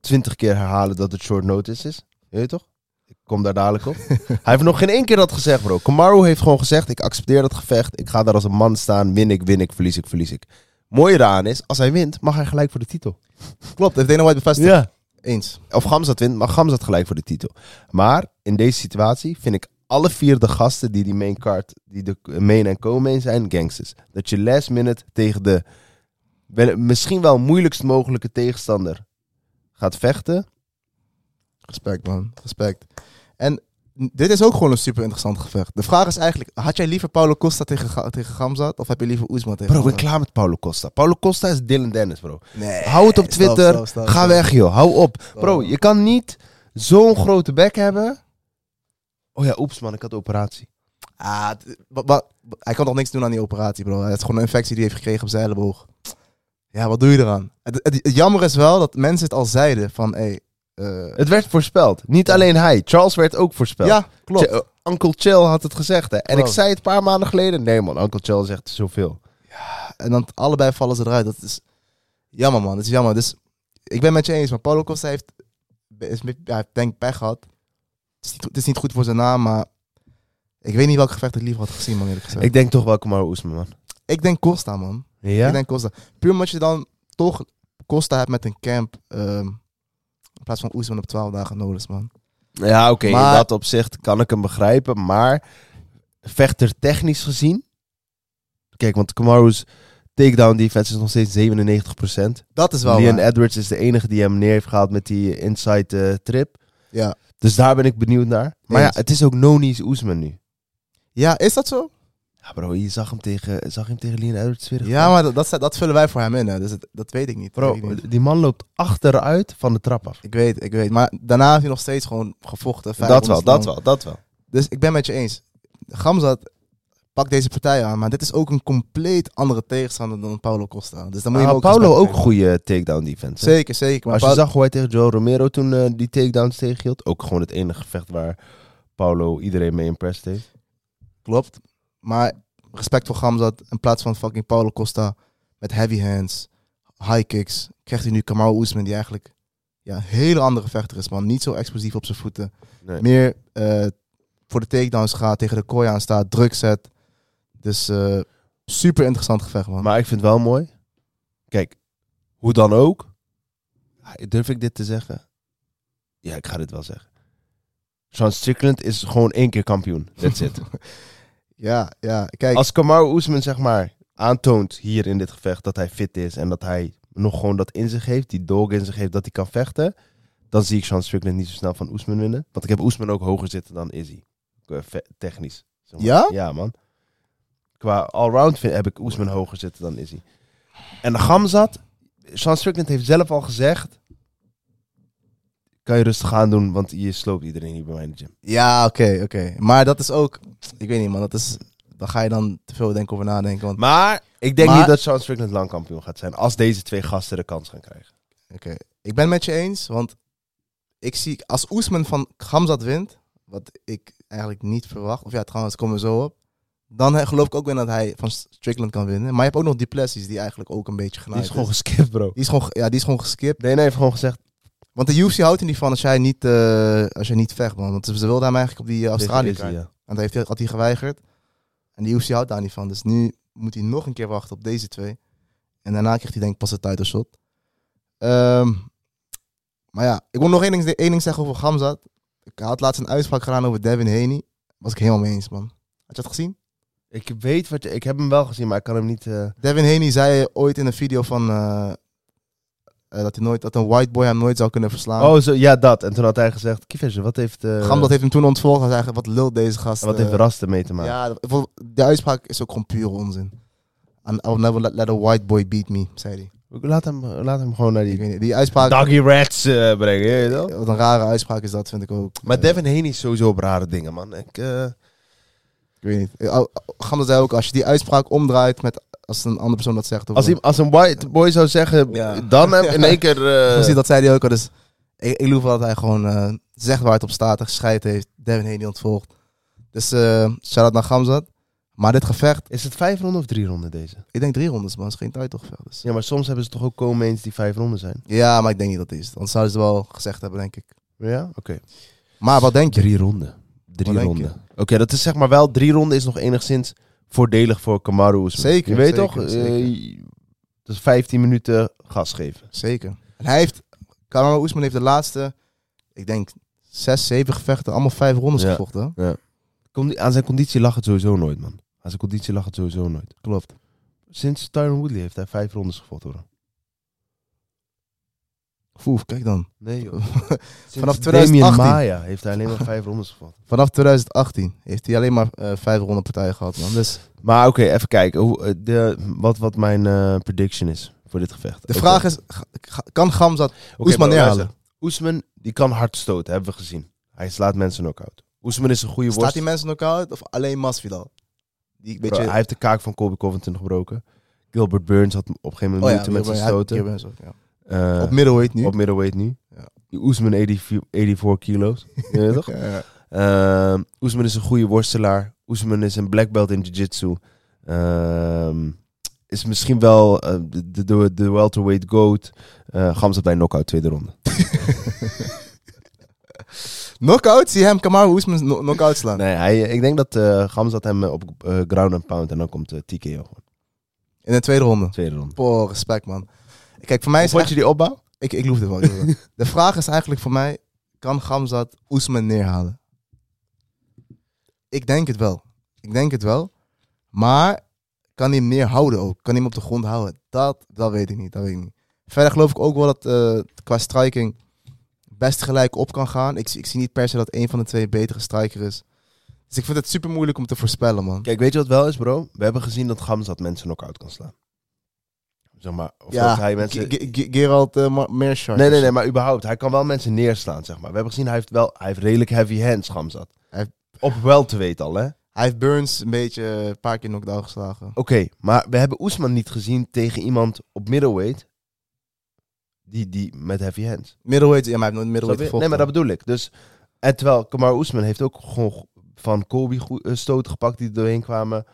20 keer herhalen dat het short notice is. Weet je toch? Ik kom daar dadelijk op. Hij heeft nog geen één keer dat gezegd, bro. Kamaru heeft gewoon gezegd, ik accepteer dat gevecht. Ik ga daar als een man staan. Win ik, win ik, verlies ik, verlies ik. Mooie eraan is, als hij wint, mag hij gelijk voor de titel. Klopt, heeft Dana White bevestigd. Ja. Eens. Of Gamzat wint, mag Gamzat gelijk voor de titel. Maar in deze situatie vind ik alle vier de gasten die die main card, die de main en co-main zijn, gangsters. Dat je last minute tegen de misschien wel moeilijkst mogelijke tegenstander gaat vechten. Respect man, respect. En dit is ook gewoon een super interessant gevecht. De vraag is eigenlijk, had jij liever Paulo Costa tegen, tegen Gamzat of heb je liever Usman tegen Bro, ik ben klaar met Paulo Costa. Paulo Costa is Dylan Dennis, bro. Nee. Hou het op Twitter. stop, stop, Ga weg, joh. Hou op. Bro, je kan niet zo'n grote bek hebben. Oh ja, oeps man, ik had operatie. Ah, hij kan toch niks doen aan die operatie, bro. Het is gewoon een infectie die hij heeft gekregen op zijn elleboog. Ja, wat doe je eraan? Het, het, het jammer is wel dat mensen het al zeiden van, hé... eh, Het werd voorspeld. Niet alleen hij. Charles werd ook voorspeld. ja, klopt. Ch- uh, Uncle Chill had het gezegd, hè. En Klopt. ik zei het een paar maanden geleden. Nee man, Uncle Chill zegt zoveel. En dan allebei vallen ze eruit. Dat is jammer, man. Dat is jammer. Dus ik ben met je eens, maar Paulo Costa heeft, is, ja, denk ik pech gehad. Het is, niet, het is niet goed voor zijn naam, maar ik weet niet welk gevecht ik liever had gezien, man, eerlijk gezegd. Ik Ik, denk toch wel Kamaru Usman, man. denk Costa, man. Ja? Ik denk Costa. Puur omdat je dan toch Costa hebt met een camp, ehm, in plaats van Oesman op 12 dagen nodig, man. Ja, oké. In dat opzicht kan ik hem begrijpen. Maar vechter technisch gezien... Kijk, want Kamaru's takedown defense is nog steeds 97%. Dat is wel Leon waar. Edwards is de enige die hem neer heeft gehaald met die inside eh, trip. Ja. Dus daar ben ik benieuwd naar. Maar ja, het is ook Noni's Oesman nu. ja, is dat zo? Ja bro, je zag hem tegen, zag hem tegen Leon Edwards weer. Ja, maar dat, dat, dat vullen wij voor hem in. Hè. Dus het- dat weet ik niet. Dat Bro, weet ik, niet. die man loopt achteruit van de trap af. ik weet, ik weet. Maar daarna heeft hij nog steeds gewoon gevochten. Dat wel, dat wel, dat wel. Dus ik ben met je eens. Gamzat pakt deze partij aan, maar dit is ook een compleet andere tegenstander dan Paulo Costa. Dus dan moet je Ah, ook Paulo ook goede takedown defense. hè? Zeker, zeker. Maar Als je zag hoe hij tegen Joe Romero toen eh, die takedowns tegenhield. Ook gewoon het enige gevecht waar Paulo iedereen mee impressed heeft. Klopt. Maar respect voor Gamzat. In plaats van fucking Paulo Costa met heavy hands, high kicks, krijgt hij nu Kamaru Usman die eigenlijk ja, een hele andere vechter is, man. Niet zo explosief op zijn voeten. Nee. Meer eh, voor de takedowns gaat, tegen de kooi aan staat, druk zet. Dus eh, super interessant gevecht, man. Maar ik vind het wel mooi. Kijk, hoe dan ook. Durf ik dit te zeggen? Ja, ik ga dit wel zeggen. Sean Strickland is gewoon één keer kampioen. That's it. ja, ja. Kijk, Als Kamaru Usman zeg maar aantoont hier in dit gevecht dat hij fit is en dat hij nog gewoon dat in zich heeft, die dog in zich heeft, dat hij kan vechten, dan zie ik Sean Strickland niet zo snel van Oesman winnen. Want ik heb Oesman ook hoger zitten dan Izzy. Technisch. zeg maar. Ja? Ja, man. Qua allround vind- heb ik Oesman hoger zitten dan Izzy. En de Gamzat, Sean Strickland heeft zelf al gezegd, kan je rustig aan doen, want je sloopt iedereen hier bij mij in de gym. Ja, oké, oké. Maar dat is ook, ik weet niet man, dat is, dan ga je dan te veel denken over nadenken. Want, Maar ik denk Maar- niet dat Sean Strickland lang kampioen gaat zijn, als deze twee gasten de kans gaan krijgen. oké, ik ben met je eens, want ik zie, als Oesman van Gamzat wint, wat ik eigenlijk niet verwacht, of ja, trouwens, komen we zo op, dan eh, geloof ik ook weer dat hij van Strickland kan winnen. Maar je hebt ook nog Duplessis, die eigenlijk ook een beetje Die genaaid is gewoon geskipt, bro. Die is gewoon, ja, die is gewoon geskipt. Nee, nee, heeft gewoon gezegd. Want de UFC houdt er niet van als jij niet, eh, als jij niet vecht, man. Want ze wilden hem eigenlijk op die eh, Australië kaart. En dat heeft hij, had hij geweigerd. En de UFC houdt daar niet van. Dus nu moet hij nog een keer wachten op deze twee. En daarna krijgt hij denk ik pas de title shot. Ehm, maar ja, ik wil nog één ding, één ding zeggen over Gamzat. Ik had laatst een uitspraak gedaan over Devin Haney. Was ik helemaal mee eens, man. Had je dat gezien? Ik weet wat je, ik heb hem wel gezien, maar ik kan hem niet. eh, Devin Haney zei ooit in een video van... eh, dat, hij nooit, dat een white boy hem nooit zou kunnen verslaan. Oh, zo, ja, dat. En toen had hij gezegd: Kiefersen, wat heeft. eh Gamzat heeft hem toen ontvolgd. Hij zei, wat lult deze gast. wat eh, heeft Rasten mee te maken? Ja, de uitspraak is ook gewoon pure onzin. And I'll never let, let a white boy beat me, zei hij. Laat, hem, laat hem gewoon naar die. niet, die uitspraak, Doggy Rats eh, brengen, je wat een rare uitspraak is dat, vind ik ook. Maar Eh, Devin Haney is sowieso op rare dingen, man. Ik, eh, Ik weet niet. Eh, oh, Gamma zei ook, als je die uitspraak omdraait met als een andere persoon dat zegt. Of als, hij, als een white boy zou zeggen, Ja. dan hem in één keer. eh, Precies, dat zei hij ook al. Dus ik, ik geloof wel dat hij gewoon eh, zegt waar het op staat en gescheid heeft. Devin Haney ontvolgt. Dus eh shout-out naar Gamzat. Maar dit gevecht, Is het vijf ronden of drie ronden deze? ik denk drie rondes, man. Het is geen titelgevecht. Dus. Ja, maar soms hebben ze toch ook co-mains die vijf ronden zijn? Ja, maar ik denk niet dat het is. Anders zouden ze wel gezegd hebben, denk ik. Ja? Oké. Maar wat denk je? Drie ronden. Drie ronden. Oké, dat is zeg maar wel, drie ronden is nog enigszins voordelig voor Kamaru. Zeker, Je weet zeker, toch? zeker. Eh, dus 15 minuten gas geven. Zeker. En hij heeft, Kamaru Oesman heeft de laatste, ik denk, zes, zeven gevechten, allemaal vijf rondes Ja. gevochten. Condi- aan zijn conditie lag het sowieso nooit, man. Aan zijn conditie lag het sowieso nooit. Klopt. Sinds Tyron Woodley heeft hij vijf rondes gevochten, hoor. Oef, kijk dan. Nee, joh. Vanaf Damian 2018. Maya heeft hij alleen maar vijf rondes gevochten. Vanaf 2018 heeft hij alleen maar eh, vijf ronde partijen gehad, man. Dus Maar oké, even kijken. Hoe, eh, de, wat, wat mijn eh, prediction is voor dit gevecht. de vraag is, kan Gamzat Oké, Oesman neerhalen? Oesman, die kan hard stoten, hebben we gezien. Hij slaat mensen knock-out. Oesman is een goede Staat worst. die mensen knock-out of alleen Masvidal? Die Bro, beetje... hij heeft de kaak van Colby Covington gebroken. Gilbert Burns had op een gegeven moment oh ja, moeite met zijn stoten. Eh, Op middleweight nu. op middleweight nu. Ja. Oesman 84, 84 kilo's. Je weet toch? Ja. Ehm, Oesman is een goede worstelaar. Oesman is een black belt in jiu-jitsu. Ehm, is misschien wel eh, de, de, welterweight goat. Uh, Gamzat bij knockout tweede ronde. Knockout? Zie je hem Kamaru Oesman kno- knock-out slaan? Nee, hij, ik denk dat eh Gamzat hem op eh, ground and pound en dan komt TKO gewoon. In de tweede ronde. Tweede ronde. Poh, respect, man. Kijk, voor mij is vond echt- je die opbouw? Ik, ik loef dit wel. ik de vraag is eigenlijk voor mij, kan Gamzat Oesman neerhalen? Ik denk het wel. Ik denk het wel. Maar kan hij hem neerhouden ook? Kan hij hem op de grond houden? Dat, dat weet ik niet, dat weet ik niet. Verder geloof ik ook wel dat eh, qua striking best gelijk op kan gaan. Ik, zie- ik zie niet per se dat een van de twee een betere striker is. Dus ik vind het super moeilijk om te voorspellen, man. Kijk, weet je wat wel is, bro? We hebben gezien dat Gamzat mensen knock-out kan slaan. Zeg maar, of dat hij mensen... Ge- Ge- Ge- Gerald uh. Nee, nee, nee, maar überhaupt. Hij kan wel mensen neerslaan, zeg maar. We hebben gezien, hij heeft wel... Hij heeft redelijk heavy hands, Gamzat. Heeft- Op wel te weten al, hè? Oké, Hij heeft Burns een beetje eh, een paar keer knockdown geslagen. maar we hebben Oesman niet gezien tegen iemand op middleweight... Die, die met heavy hands. Middleweight, ja, maar hij heeft nooit middleweight gevochten. Nee, maar dat bedoel ik. Dus, en terwijl Kamar Oesman heeft ook gewoon van Colby eh, stoten gepakt die er doorheen kwamen.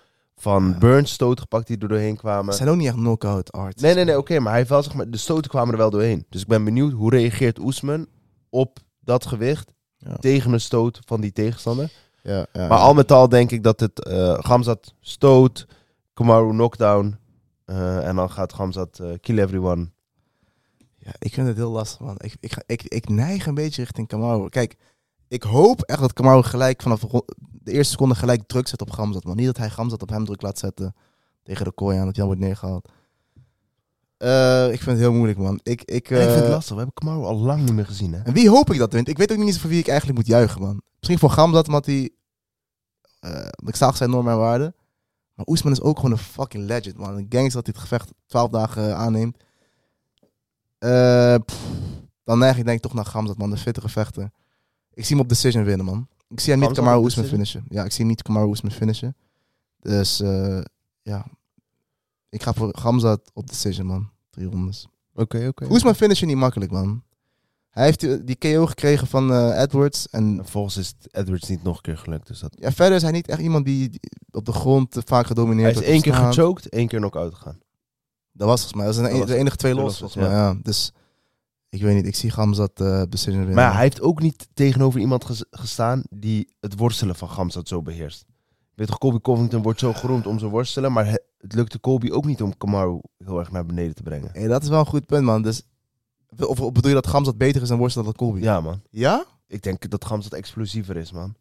Van Ja. Burns stoten gepakt die er doorheen kwamen. Ze zijn ook niet echt knockout arts. Nee, nee, nee, oké, maar hij heeft wel, zeg maar, de stoten kwamen er wel doorheen. Dus ik ben benieuwd, hoe reageert Oesman op dat gewicht Ja. tegen een stoot van die tegenstander? Ja, ja, Maar al met al denk ik dat het eh Gamzat stoot, Kamaru knockdown eh, en dan gaat Gamzat eh, kill everyone. Ja, ik vind het heel lastig, man. Ik, ik, ga- ik, ik neig een beetje richting Kamaru. Kijk, ik hoop echt dat Kamaru gelijk vanaf de, eerste seconde gelijk druk zet op Gamzat, man. Niet dat hij Gamzat op hem druk laat zetten tegen de kooi aan, dat hij al wordt neergehaald. Eh, ik vind het heel moeilijk, man. Ik, ik, ik vind het eh, lastig, we hebben Kamaru al lang niet meer gezien, hè? En wie hoop ik dat wint? Ik weet ook niet eens voor wie ik eigenlijk moet juichen, man. Misschien voor Gamzat, omdat hij... eh, ik zag zijn normen en waarden. Maar Oesman is ook gewoon een fucking legend, man. Een gangster dat hij het gevecht 12 dagen aanneemt. Pff, dan neig ik denk ik toch naar Gamzat, man. De fittere vechter. Ik zie hem op decision winnen, man. Ik zie hem niet Kamaru Oesman finishen. Ja, ik zie hem niet Kamaru Oesman finishen. Dus, eh, ja. Ik ga voor Gamzat op decision, man. Drie rondes. Oké, oké. Oesman finishen niet makkelijk, man. Hij heeft die, die KO gekregen van eh, Edwards. En En Volgens is het Edwards niet nog een keer gelukt, dus dat... ja, verder is hij niet echt iemand die, die op de grond vaak gedomineerd Hij is wordt één keer gechoked, één keer knock-out gegaan. Dat was volgens mij. Dat zijn de, was de enige twee los, volgens mij. Ja. Dus ik weet niet. Ik zie Gamzat eh decision winnen. Maar ja, hij heeft ook niet tegenover iemand ges- gestaan die het worstelen van Gamzat zo beheerst. Weet toch, Colby Covington wordt zo geroemd om zijn worstelen, maar he- het lukte Colby ook niet om Kamaru heel erg naar beneden te brengen. Hey, dat is wel een goed punt, man. Dus, of, of bedoel je dat Gamzat beter is dan worstelen dan Colby? Ja, man. Ja? Ik denk dat Gamzat explosiever is, man.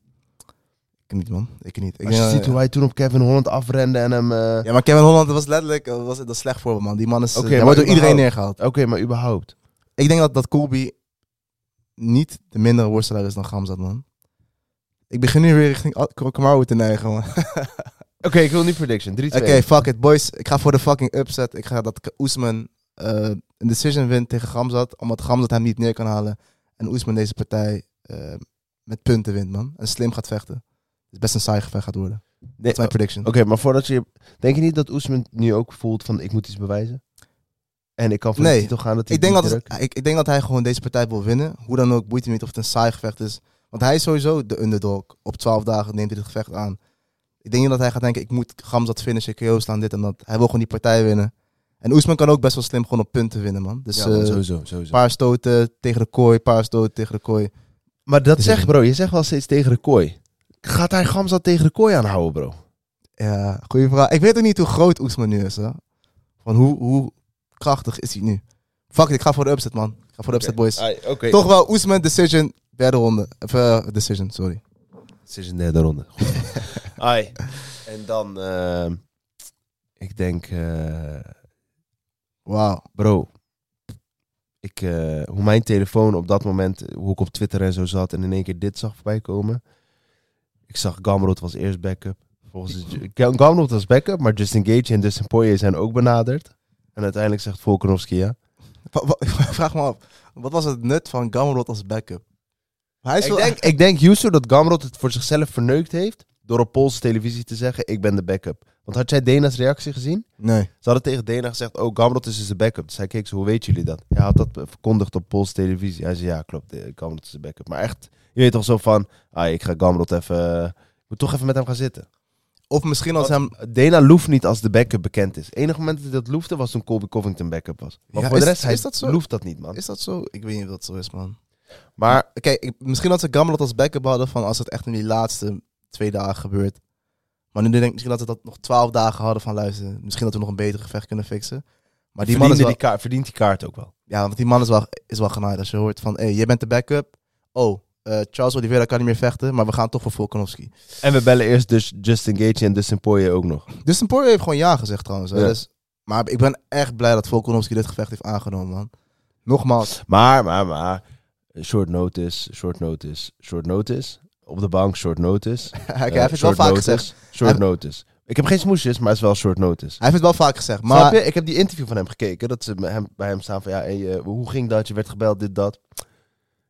Ik niet, man. Ik niet. Ik Als je denk, ziet eh, hoe hij toen op Kevin Holland afrende en hem... eh, Ja, maar Kevin Holland was letterlijk dat was, dat is slecht voorbeeld, man. Die man is, Oké, eh, hij maar wordt door iedereen neergehaald. Oké, maar überhaupt. Ik denk dat, dat Colby niet de mindere worstelaar is dan Gamzat, man. Ik begin nu weer richting Kamaru te neigen, man. Oké, ik wil nu prediction. 3-2. Oké, fuck it, boys. Ik ga voor de fucking upset. Ik ga dat Oesman eh, een decision wint tegen Gamzat. Omdat Gamzat hem niet neer kan halen. En Oesman deze partij eh, met punten wint, man. En slim gaat vechten. Het is best een saai gevecht gaat worden. Dat Nee, is mijn prediction. Oké, maar voordat je... Denk je niet dat Oesman nu ook voelt van ik moet iets bewijzen? En ik kan voor Nee. de titel gaan dat hij Ik denk, dat, het- ik, ik denk dat hij gewoon deze partij wil winnen. Hoe dan ook, boeit hem niet of het een saai gevecht is. Want hij is sowieso de underdog. Op 12 dagen neemt hij het gevecht aan. Ik denk niet dat hij gaat denken, ik moet Gamzat finishen, KO slaan, dit en dat. Hij wil gewoon die partij winnen. En Oesman kan ook best wel slim gewoon op punten winnen, man. Dus ja, eh, sowieso, sowieso. paar stoten tegen de kooi, paar stoten tegen de kooi. Maar dat Dus zeg bro, je zegt wel steeds tegen de kooi. Gaat hij Gamzat tegen de kooi aanhouden, bro? Ja, goede vraag. Ik weet ook niet hoe groot Oesman nu is, hè. Van hoe, hoe krachtig is hij nu? Fuck it, ik ga voor de upset, man. Ik ga voor de upset, boys. Ai. Toch wel Oesman decision, derde ronde. Of, eh, decision, sorry. Het is een derde ronde. Goed. Ai. En dan, ehm, ik denk, eh, Wauw. bro, ik, eh, hoe mijn telefoon op dat moment, hoe ik op Twitter en zo zat en in één keer dit zag voorbij komen. Ik zag Gamrot was eerst backup. Volgens Ga- Gamrot was backup, maar Justin Gage en Dustin Poirier zijn ook benaderd. En uiteindelijk zegt Volkanovski ja. Vraag me af, wat was het nut van Gamrot als backup? Hij is Ik wel- denk, ik denk Yusu dat Gamrot het voor zichzelf verneukt heeft door op Poolse televisie te zeggen, ik ben de backup. Want had jij Dena's reactie gezien? Nee. Ze hadden tegen Dena gezegd, oh, Gamrot is dus de backup. Dus hij keek zo, hoe weten jullie dat? Hij had dat verkondigd op Poolse televisie. Hij zei, ja, klopt, eh, Gamrot is de backup. Maar echt, je weet toch zo van, ah, ik ga Gamrot even, ik moet toch even met hem gaan zitten. Of misschien als hem... Want Dana Loef niet als de backup bekend is. Het enige moment dat hij dat loefde was toen Colby Covington backup was. Maar Ja, voor de is- rest, hij is dat zo? loeft dat niet, man. Is dat zo? Ik weet niet of dat zo is, man. Maar Kijk, ik- misschien dat ze Gamrot als backup hadden van als het echt in die laatste twee dagen gebeurt. Maar nu denk ik misschien dat ze dat nog twaalf dagen hadden van luisteren. Misschien dat we nog een beter gevecht kunnen fixen. Maar die man, is verdiende wel, die kaart, verdient die kaart ook wel. ja, want die man is wel, is wel genaaid. Als je hoort van, hé, hey, jij bent de backup. Oh, eh, Charles Oliveira kan niet meer vechten, maar we gaan toch voor Volkanovski. En we bellen eerst dus Justin Gaethje en Dustin Poirier ook nog. Dus Poirier heeft gewoon ja gezegd trouwens. Ja. Dus, maar ik ben echt blij dat Volkanovski dit gevecht heeft aangenomen, man. Nogmaals, Maar, maar, maar. Short notice, short notice, short notice. Op de bank, short notice. hij, Eh, heeft het wel vaak notice, gezegd. Short Hij- notice. Ik heb geen smoesjes, maar het is wel short notice. Hij heeft het wel vaak gezegd. Maar? Ik heb die interview van hem gekeken. Dat ze bij hem, bij hem staan van, ja, hey, hoe ging dat? Je werd gebeld, dit, dat.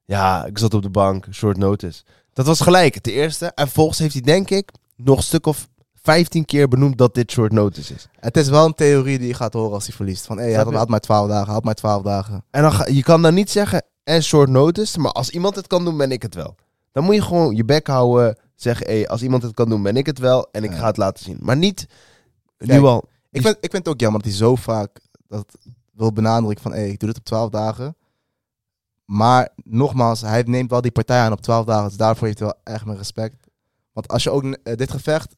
Ja, ik zat op de bank, short notice. Dat was gelijk, de eerste. En volgens heeft hij, denk ik, nog een stuk of 15 keer benoemd dat dit short notice is. het is wel een theorie die je gaat horen als hij verliest. Van, hé, hey, had, had maar 12 dagen, had maar 12 dagen. En dan ga, je kan dan niet zeggen, en short notice. Maar als iemand het kan doen, ben ik het wel. Dan moet je gewoon je bek houden. Zeggen, hey, als iemand het kan doen, ben ik het wel. En ik Ja. ga het laten zien. Maar niet nu al. Ik vind, ik vind het ook jammer dat hij zo vaak dat wil benadrukken van, hé, hey, ik doe dit op 12 dagen. Maar nogmaals, hij neemt wel die partij aan op 12 dagen. Dus daarvoor heeft hij wel echt mijn respect. Want als je ook eh, dit gevecht...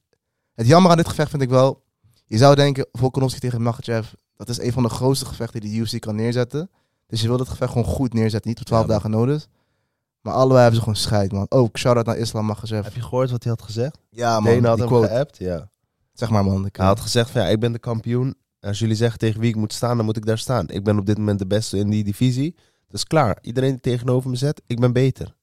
Het jammer aan dit gevecht vind ik wel... Je zou denken, Volkanovski tegen Makhachev... Dat is een van de grootste gevechten die de UFC kan neerzetten. Dus je wil dit gevecht gewoon goed neerzetten. Niet op 12 Ja, man. dagen nodig. Maar allebei hebben ze gewoon scheid, man. Ook shout-out naar Islam Makhachev. Heb je gehoord wat hij had gezegd? Ja, man. Dana had hem quote. geappt, ja. Zeg maar, man. Hij had gezegd van ja, ik ben de kampioen. Als jullie zeggen tegen wie ik moet staan, dan moet ik daar staan. Ik ben op dit moment de beste in die divisie. Dus klaar. Iedereen die tegenover me zet, ik ben beter.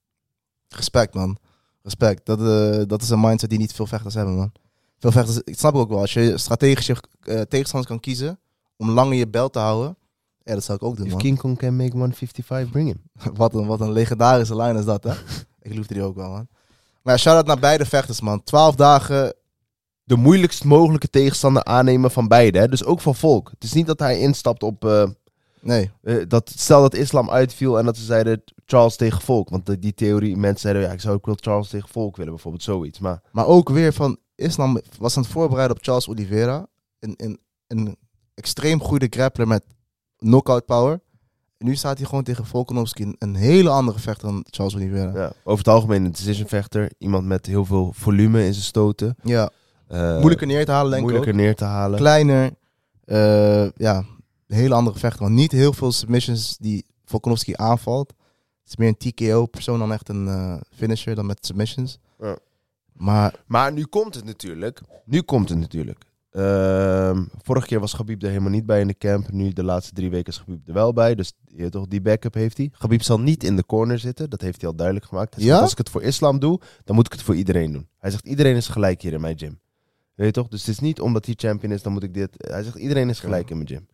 Respect, man. Respect. Dat, eh, dat is een mindset die niet veel vechters hebben, man. Veel vechters, ik snap ook wel, als je strategisch je eh, tegenstanders kan kiezen om langer je bel te houden, ja, dat zou ik ook doen, If man. King Kong can make 155, bring him. wat, een, wat een legendarische lijn is dat, hè? ik liefde die ook wel, man. Maar ja, shout-out naar beide vechters, man. Twaalf dagen, De moeilijkst mogelijke tegenstander aannemen van beide. Hè? Dus ook van Volk. Het is niet dat hij instapt op... eh, nee. eh, dat, stel dat islam uitviel en dat ze zeiden Charles tegen Volk. Want de- die theorie, mensen zeiden ja, ik zou ook wel Charles tegen Volk willen. Bijvoorbeeld zoiets. Maar Maar ook weer van, Islam was aan het voorbereiden op Charles Oliveira. Een, een, een extreem goede grappler met knockout power. En nu staat hij gewoon tegen Volkanovski, een, een hele andere vechter dan Charles Oliveira. ja, over het algemeen een decision vechter. Iemand met heel veel volume in zijn stoten. Ja, Eh, moeilijker neer te halen, denk ik ook. moeilijker neer te halen. kleiner. eh, ja, een hele andere vechter. Want niet heel veel submissions die Volkanovski aanvalt. Het is meer een TKO-persoon dan echt een eh, finisher dan met submissions. Ja. Maar Maar nu komt het natuurlijk. Nu komt het natuurlijk. Ehm, vorige keer was Gabib er helemaal niet bij in de camp. Nu de laatste drie weken is Gabib er wel bij. Dus je weet toch, die backup heeft hij. Gabib zal niet in de corner zitten. Dat heeft hij al duidelijk gemaakt. Hij zegt, Ja? Als ik het voor islam doe, dan moet ik het voor iedereen doen. Hij zegt, iedereen is gelijk hier in mijn gym. Weet je toch? Dus het is niet omdat hij champion is, dan moet ik dit. Hij zegt, iedereen is gelijk in mijn gym.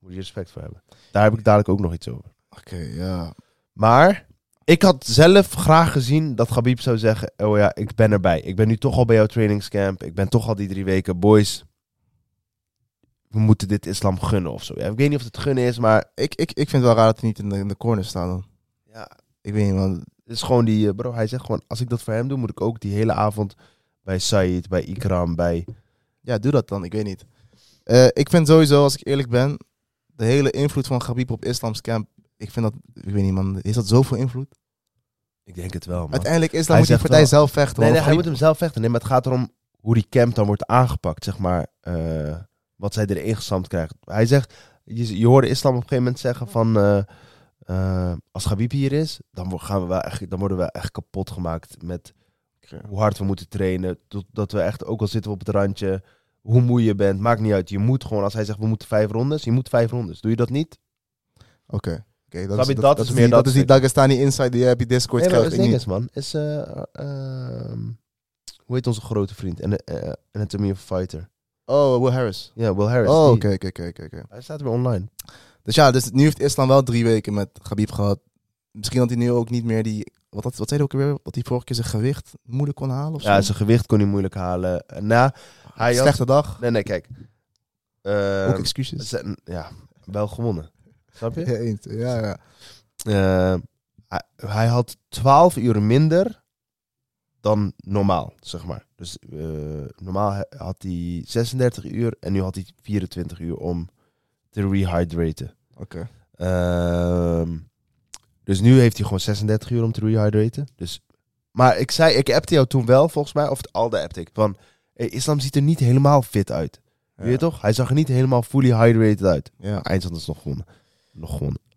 Moet je respect voor hebben. Daar heb ik dadelijk ook nog iets over. oké, ja. Maar ik had zelf graag gezien dat Gabib zou zeggen: Oh ja, ik ben erbij. Ik ben nu toch al bij jouw trainingscamp. Ik ben toch al die drie weken. Boys, we moeten dit islam gunnen of zo. Ja, ik weet niet of het gunnen is, maar Ik, ik, ik vind het wel raar dat hij niet in de, in de corner staat dan. ja, Ik weet niet, man. het is gewoon die. eh, Bro, hij zegt gewoon: Als ik dat voor hem doe, moet ik ook die hele avond bij Said, bij Ikram, bij. Ja, doe dat dan. Ik weet niet. Eh, ik vind sowieso, als ik eerlijk ben, de hele invloed van Gabib op Islams camp. Ik vind dat, ik weet niet, man. Is dat zoveel invloed? Ik denk het wel, man. Uiteindelijk Islam Hij moet die partij wel- zelf vechten. Nee, hij moet hem zelf vechten. Nee, maar het gaat erom hoe die camp dan wordt aangepakt, zeg maar. eh, wat zij erin gestampt krijgt. Hij zegt, je, je hoorde Islam op een gegeven moment zeggen van... eh, eh, als Gabib hier is, dan, gaan we wel echt, dan worden we echt kapot gemaakt met hoe hard we moeten trainen. Tot, dat we echt, ook al zitten we op het randje, hoe moe je bent, maakt niet uit. Je moet gewoon, als hij zegt we moeten vijf rondes, je moet vijf rondes. Doe je dat niet? Oké. Oké, dat, dat, Dat dat is meer die, dat dat is die. Dagestani Inside die je Discord Nee, niet. is, man, is... eh, ehm, hoe heet onze grote vriend? En uh, Anatomy of a Fighter. Oh, Will Harris. Ja, Will Harris. Oh, oké, oké, oké. Hij staat weer online. Dus ja, dus nu heeft Islam wel drie weken met Gabib gehad. Misschien dat hij nu ook niet meer die... Wat, wat zei hij ook weer? Dat hij vorige keer zijn gewicht moeilijk kon halen of zo? Ja, zijn gewicht kon hij moeilijk halen. Eh, Hij had... Slechte dag. Nee, nee, kijk. Ook excuses. zijn- ja, wel gewonnen. Snap je? Ja, ja, ja. Eh, hij, hij had 12 uur minder dan normaal, zeg maar. Dus eh, normaal had hij 36 uur en nu had hij 24 uur om te rehydraten. Oké. Ehm, dus nu heeft hij gewoon 36 uur om te rehydraten. Dus, maar ik zei, ik appte jou toen wel, volgens mij, of het al de appte ik, van Islam ziet er niet helemaal fit uit. Weet je toch? Hij zag er niet helemaal fully hydrated uit. Ja. Eindstand is nog gewonnen. Nog gewonnen.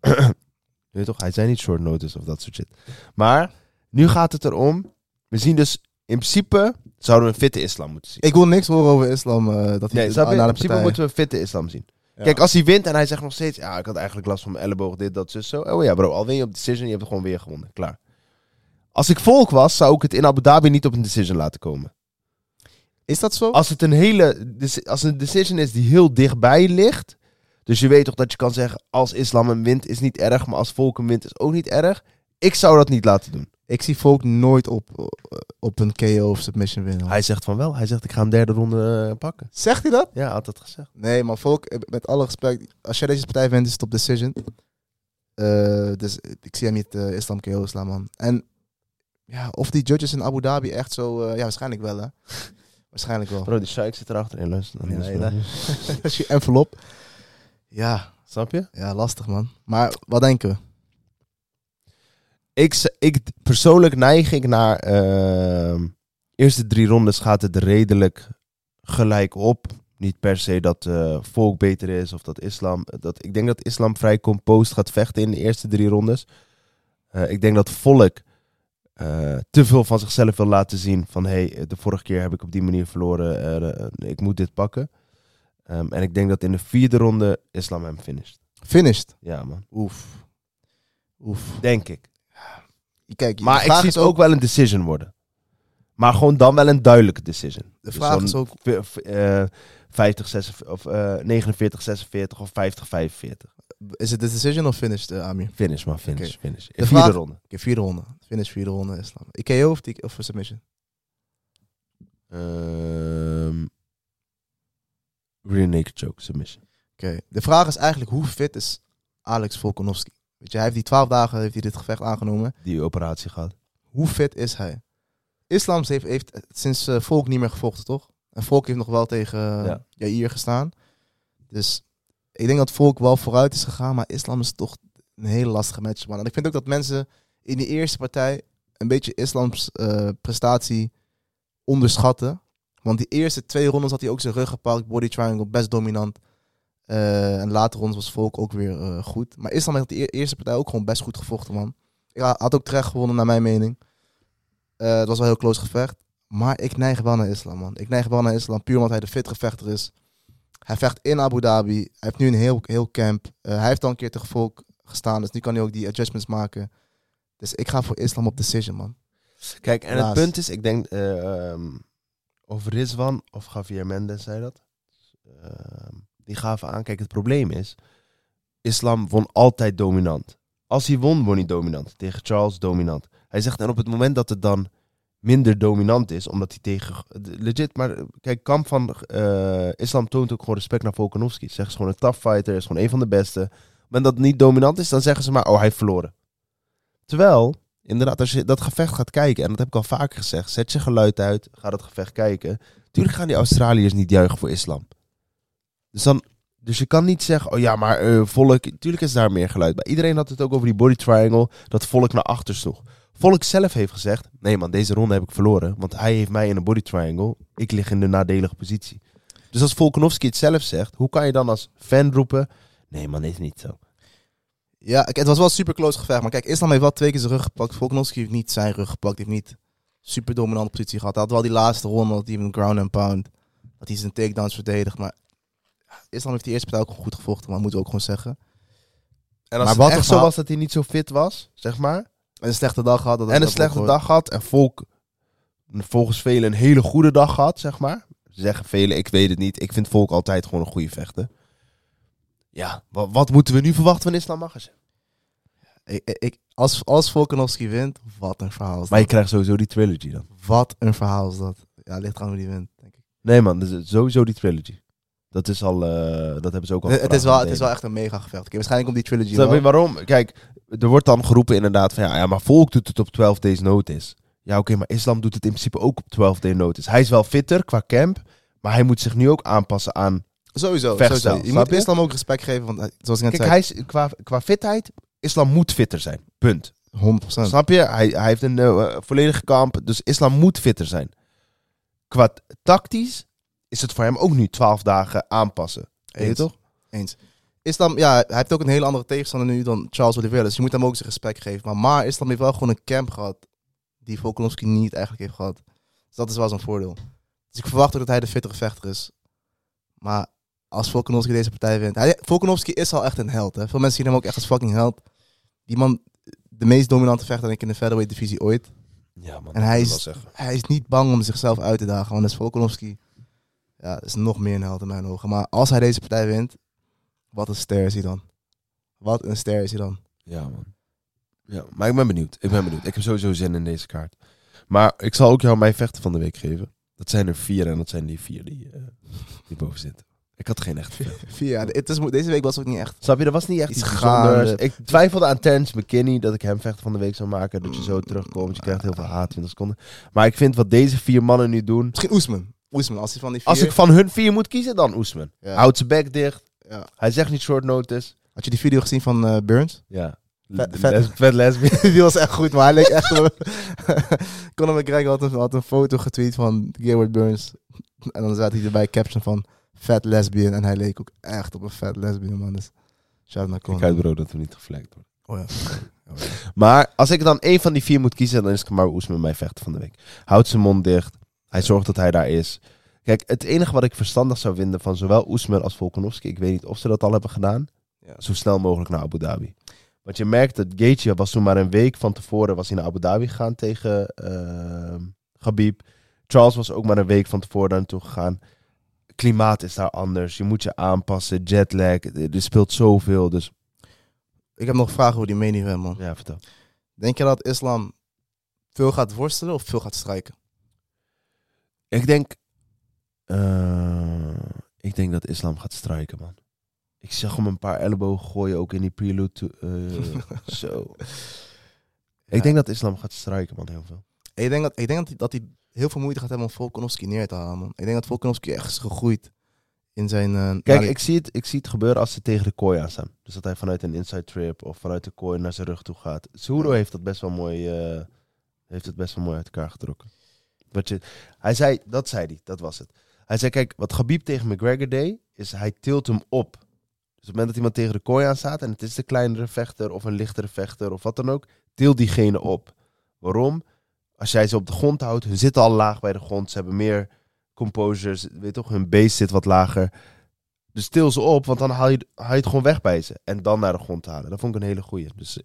Weet je toch? Hij zei niet short notice of dat soort shit. Maar Nu gaat het erom. We zien dus in principe zouden we een fitte islam moeten zien. Ik wil niks horen over islam. eh, dat hij Nee, snap je? naar in principe partij. moeten we een fitte islam zien. Ja. Kijk, als hij wint en hij zegt nog steeds... Ja, ik had eigenlijk last van mijn elleboog, dit, dat, zus, zo. Oh ja, bro, al win je op decision, je hebt het gewoon weer gewonnen. Klaar. Als ik volk was, zou ik het in Abu Dhabi niet op een decision laten komen. Is dat zo? Als het een hele... Als een decision is die heel dichtbij ligt... Dus je weet toch dat je kan zeggen... Als islam hem wint is niet erg, maar als volk hem wint is ook niet erg. Ik zou dat niet laten doen. Ik zie Volk nooit op, eh, op een KO of submission winnen. Hij zegt van wel. Hij zegt ik ga een derde ronde eh, pakken. Zegt hij dat? Ja, had dat gezegd. Nee, maar Volk, eh, met alle respect, als jij deze partij wint, is het op decision. Dus ik zie hem niet islam KO slaan, man. En ja, of die judges in Abu Dhabi echt zo... ja, waarschijnlijk wel, hè. Waarschijnlijk wel. Bro, die zit. Luister. dan. Ja, Dus, nee, eh, dat- Als je envelop... Ja, Snap je? ja, lastig, man. Maar wat denken we? ik, ik persoonlijk neig ik naar ehm eerste drie rondes gaat het redelijk gelijk op. Niet per se dat eh, volk beter is of dat islam. Dat, ik denk dat islam vrij composed gaat vechten in de eerste drie rondes. Eh, ik denk dat volk eh, te veel van zichzelf wil laten zien. Van hé, hey, de vorige keer heb ik op die manier verloren. eh, eh, ik moet dit pakken. Ehm, en ik denk dat in de vierde ronde islam hem finisht. Finished. Ja man, Oef. Oef. denk ik. Kijk, Maar ik zie het ook wel een decision worden. Maar gewoon dan wel een duidelijke decision. De Dus vraag is ook... v- v- eh, 50, 46, of eh 49, 46 of 50, 45. Is het de decision of finished, eh, Amir? Finish man, finish, finish. De vierde vraag- ronde. vierde ronde. Finish, vierde ronde, islam. Ik KO of, die, of submission? Ehm rear naked choke, submission. Oké. De vraag is eigenlijk, hoe fit is Alex Volkanovski? Weet je, hij heeft die twaalf dagen heeft hij dit gevecht aangenomen. Die operatie gehad. Hoe fit is hij? Islams heeft, heeft sinds eh, Volk niet meer gevochten, toch? En Volk heeft nog wel tegen uh, Ja. Jair gestaan. Dus ik denk dat Volk wel vooruit is gegaan, maar Islam is toch een hele lastige match, man. En ik vind ook dat mensen in die eerste partij een beetje Islams eh, prestatie onderschatten. Want die eerste twee rondes had hij ook zijn rug gepakt, body triangle, best dominant. Eh, en later rondes was Volk ook weer eh, goed. Maar Islam heeft die e- eerste partij ook gewoon best goed gevochten, man. Ik ha- had ook terecht gewonnen, naar mijn mening. Het was wel heel close gevecht. Maar ik neig wel naar Islam, man. Ik neig wel naar Islam, puur omdat hij de fit gevechter is. Hij vecht in Abu Dhabi. Hij heeft nu een heel, heel camp. Eh, hij heeft al een keer tegen Volk gestaan, dus nu kan hij ook die adjustments maken. Dus ik ga voor Islam op decision, man. Kijk, en het punt is, ik denk ehm, of Rizwan of Javier Mendes zei dat. Ehm, die gaven aan. Kijk, het probleem is, Islam won altijd dominant. Als hij won, won hij dominant. Tegen Charles dominant. Hij zegt, en op het moment dat het dan minder dominant is, omdat hij tegen... Legit, maar kijk, Kamp van eh, Islam toont ook gewoon respect naar Volkanovski. Ze zeggen, is gewoon een tough fighter, is gewoon een van de beste. Moment dat niet dominant is, dan zeggen ze maar, oh, hij heeft verloren. Terwijl, inderdaad, als je dat gevecht gaat kijken, en dat heb ik al vaker gezegd, zet je geluid uit, ga dat gevecht kijken. Tuurlijk gaan die Australiërs niet juichen voor islam. Dus, dan, dus je kan niet zeggen, oh ja, maar eh, volk, tuurlijk is daar meer geluid bij. Iedereen had het ook over die body triangle, dat volk naar achter sloeg. Volk zelf heeft gezegd, nee man, deze ronde heb ik verloren, want hij heeft mij in een body triangle, ik lig in de nadelige positie. Dus als Volkanovski het zelf zegt, hoe kan je dan als fan roepen, nee man, is niet zo. Ja, het was wel super close gevecht. Maar kijk, Islam heeft wel twee keer zijn rug gepakt. Volkanovski heeft niet zijn rug gepakt. Heeft niet super dominante positie gehad. Hij had wel die laatste ronde, dat hij een ground and pound. Dat hij zijn takedowns verdedigt. Maar Islam heeft die eerste partij ook goed gevochten. Maar moeten we ook gewoon zeggen. En als Maar het wat echt zo was dat hij niet zo fit was, zeg maar, En een slechte dag gehad. Dat en een slechte dag had en volk volgens velen een hele goede dag had, zeg maar. Zeggen velen, ik weet het niet. Ik vind volk altijd gewoon een goede vechter. Ja, wat, wat moeten we nu verwachten van Islam Magazine? Ik, als, als Volkanovski wint, wat een verhaal is Maar je dat. krijgt sowieso die trilogy dan. Wat een verhaal is dat. Ja, ligt aan hoe die wint, denk ik. Nee man, dus sowieso die trilogy. Dat is al, eh, dat hebben ze ook al Het, is wel, het is wel echt een mega gevecht. Oké, waarschijnlijk om die trilogy Snap je wel. waarom? Kijk, er wordt dan geroepen inderdaad van ja, ja maar volk doet het op 12 days notice. Ja oké, maar islam doet het in principe ook op 12 day notice. Hij is wel fitter qua camp, maar hij moet zich nu ook aanpassen aan Sowieso, sowieso. Je moet? Islam ook respect geven, want eh, zoals ik net Kijk, hij is, qua, qua fitheid, islam moet fitter zijn. Punt. zei, 100%. Snap je? Hij, hij heeft een eh, volledige kamp, dus islam moet fitter zijn. Qua tactisch is het voor hem ook nu 12 dagen aanpassen. Weet je toch? Eens. Islam, ja, hij heeft ook een hele andere tegenstander nu dan Charles Oliveira. Dus je moet hem ook zijn respect geven. Maar Maar Islam heeft wel gewoon een camp gehad. die Volkanovski niet eigenlijk heeft gehad. Dus dat is wel zo'n voordeel. Dus ik verwacht ook dat hij de fittere vechter is. Maar als Volkanovski deze partij wint... Hij, Volkanovski is al echt een held. Hè? Veel mensen zien hem ook echt als fucking held. Die man, de meest dominante vechter denk ik in de featherweight divisie ooit. Ja, man. En hij dat is-. Hij is niet bang om zichzelf uit te dagen. Want dus Volkanovski ja, is nog meer een held in mijn ogen. Maar als hij deze partij wint, wat een ster is hij dan. Wat een ster is hij dan. Ja, man. Ja, maar ik ben benieuwd. Ik ben benieuwd. Ik heb sowieso zin in deze kaart. Maar ik zal ook jou mijn vechter van de week geven. Dat zijn er vier en dat zijn die vier die, eh, die boven zitten. Ik had geen vechter. Vier, ja, het is, deze week was ook niet echt. Snap je, dat was niet echt Iets iets gaande. Ik twijfelde aan Terence McKinney dat ik hem vechter van de week zou maken. Dat je zo terugkomt. Je krijgt heel veel haat, 20 seconden. Maar ik vind wat deze vier mannen nu doen. Misschien Oesman. Oesman, als hij van die vier... Als ik van hun vier moet kiezen, dan Oesman. Ja. Houdt zijn bek dicht. Ja. Hij zegt niet short notice. Had je die video gezien van eh, Burns? Ja. Vet- Les- vet. vet lesbian. die was echt goed, maar hij leek echt... Conor McGregor had een, had een foto getweet van Gilbert Burns. En dan zat hij erbij caption van fat lesbian. En hij leek ook echt op een fat lesbian, man. Dus shout naar Ik Conor. uit bro dat we niet geflekt worden. Oh ja. Oh ja. Maar als ik dan één van die vier moet kiezen, dan is Kamaru Oesman mijn vechter van de week. Houdt zijn mond dicht. Hij zorgt dat hij daar is. Kijk, het enige wat ik verstandig zou vinden van zowel Oesman als Volkanovski, ik weet niet of ze dat al hebben gedaan, Ja. zo snel mogelijk naar Abu Dhabi. Want je merkt dat Gaethje was toen maar een week van tevoren was hij naar Abu Dhabi gegaan tegen uh. Charles was ook maar een week van tevoren daar naartoe gegaan. Klimaat is daar anders. Je moet je aanpassen. Jetlag. Er speelt zoveel. Dus Ik heb nog vragen over die main event, man. ja, vertel. Denk je dat islam veel gaat worstelen of veel gaat strijken? Ik denk. Eh, ik denk dat islam gaat strijken, man. Ik zag hem een paar ellebogen gooien ook in die prelude. to- eh, zo. Ja. Ik denk dat islam gaat strijken, man, heel veel. Ik denk dat, ik denk dat, hij, dat hij heel veel moeite gaat hebben om Volkanovski neer te halen, man. Ik denk dat Volkanovski echt is gegroeid in zijn... eh, Kijk, ik zie, het, ik zie het gebeuren als ze tegen de kooi aan staan. Dus dat hij vanuit een inside trip of vanuit de kooi naar zijn rug toe gaat. Ja. heeft dat best wel mooi, heeft het best wel mooi uit elkaar getrokken. Wat je, hij zei, dat zei hij, dat was het. Hij zei, kijk, wat Khabib tegen McGregor deed, is hij tilt hem op. Dus op het moment dat iemand tegen de kooi aan staat en het is de kleinere vechter of een lichtere vechter of wat dan ook, til diegene op. Waarom? Als jij ze op de grond houdt, hun zitten al laag bij de grond, ze hebben meer composure, ze- weet toch, hun base zit wat lager. Dus til ze op, want dan haal je, haal je het gewoon weg bij ze. En dan naar de grond halen. Dat vond ik een hele goeie. Dus eh,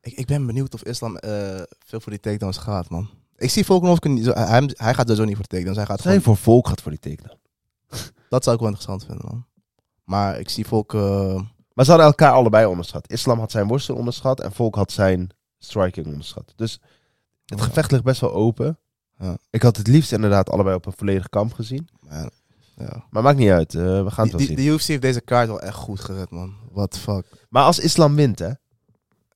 ik, ik ben benieuwd of islam eh, veel voor die takedowns gaat, man. Ik zie Volkanovski niet... Zo, hij, hij- hij gaat sowieso niet voor de. Hij gaat zijn gewoon, voor volk gaat voor die takedown. dat zou ik wel interessant vinden, man. Maar ik zie Volk... eh, Maar ze hadden elkaar allebei onderschat. Islam had zijn worstel onderschat en Volk had zijn striking onderschat. Dus het Ja. gevecht ligt best wel open. Ja. Ik had het liefst inderdaad allebei op een volledig kamp gezien. ja, ja. Maar maakt niet uit. eh, we gaan het wel Die, zien. die, de UFC heeft deze kaart wel echt goed gered, man. What the fuck. Maar als Islam wint, hè.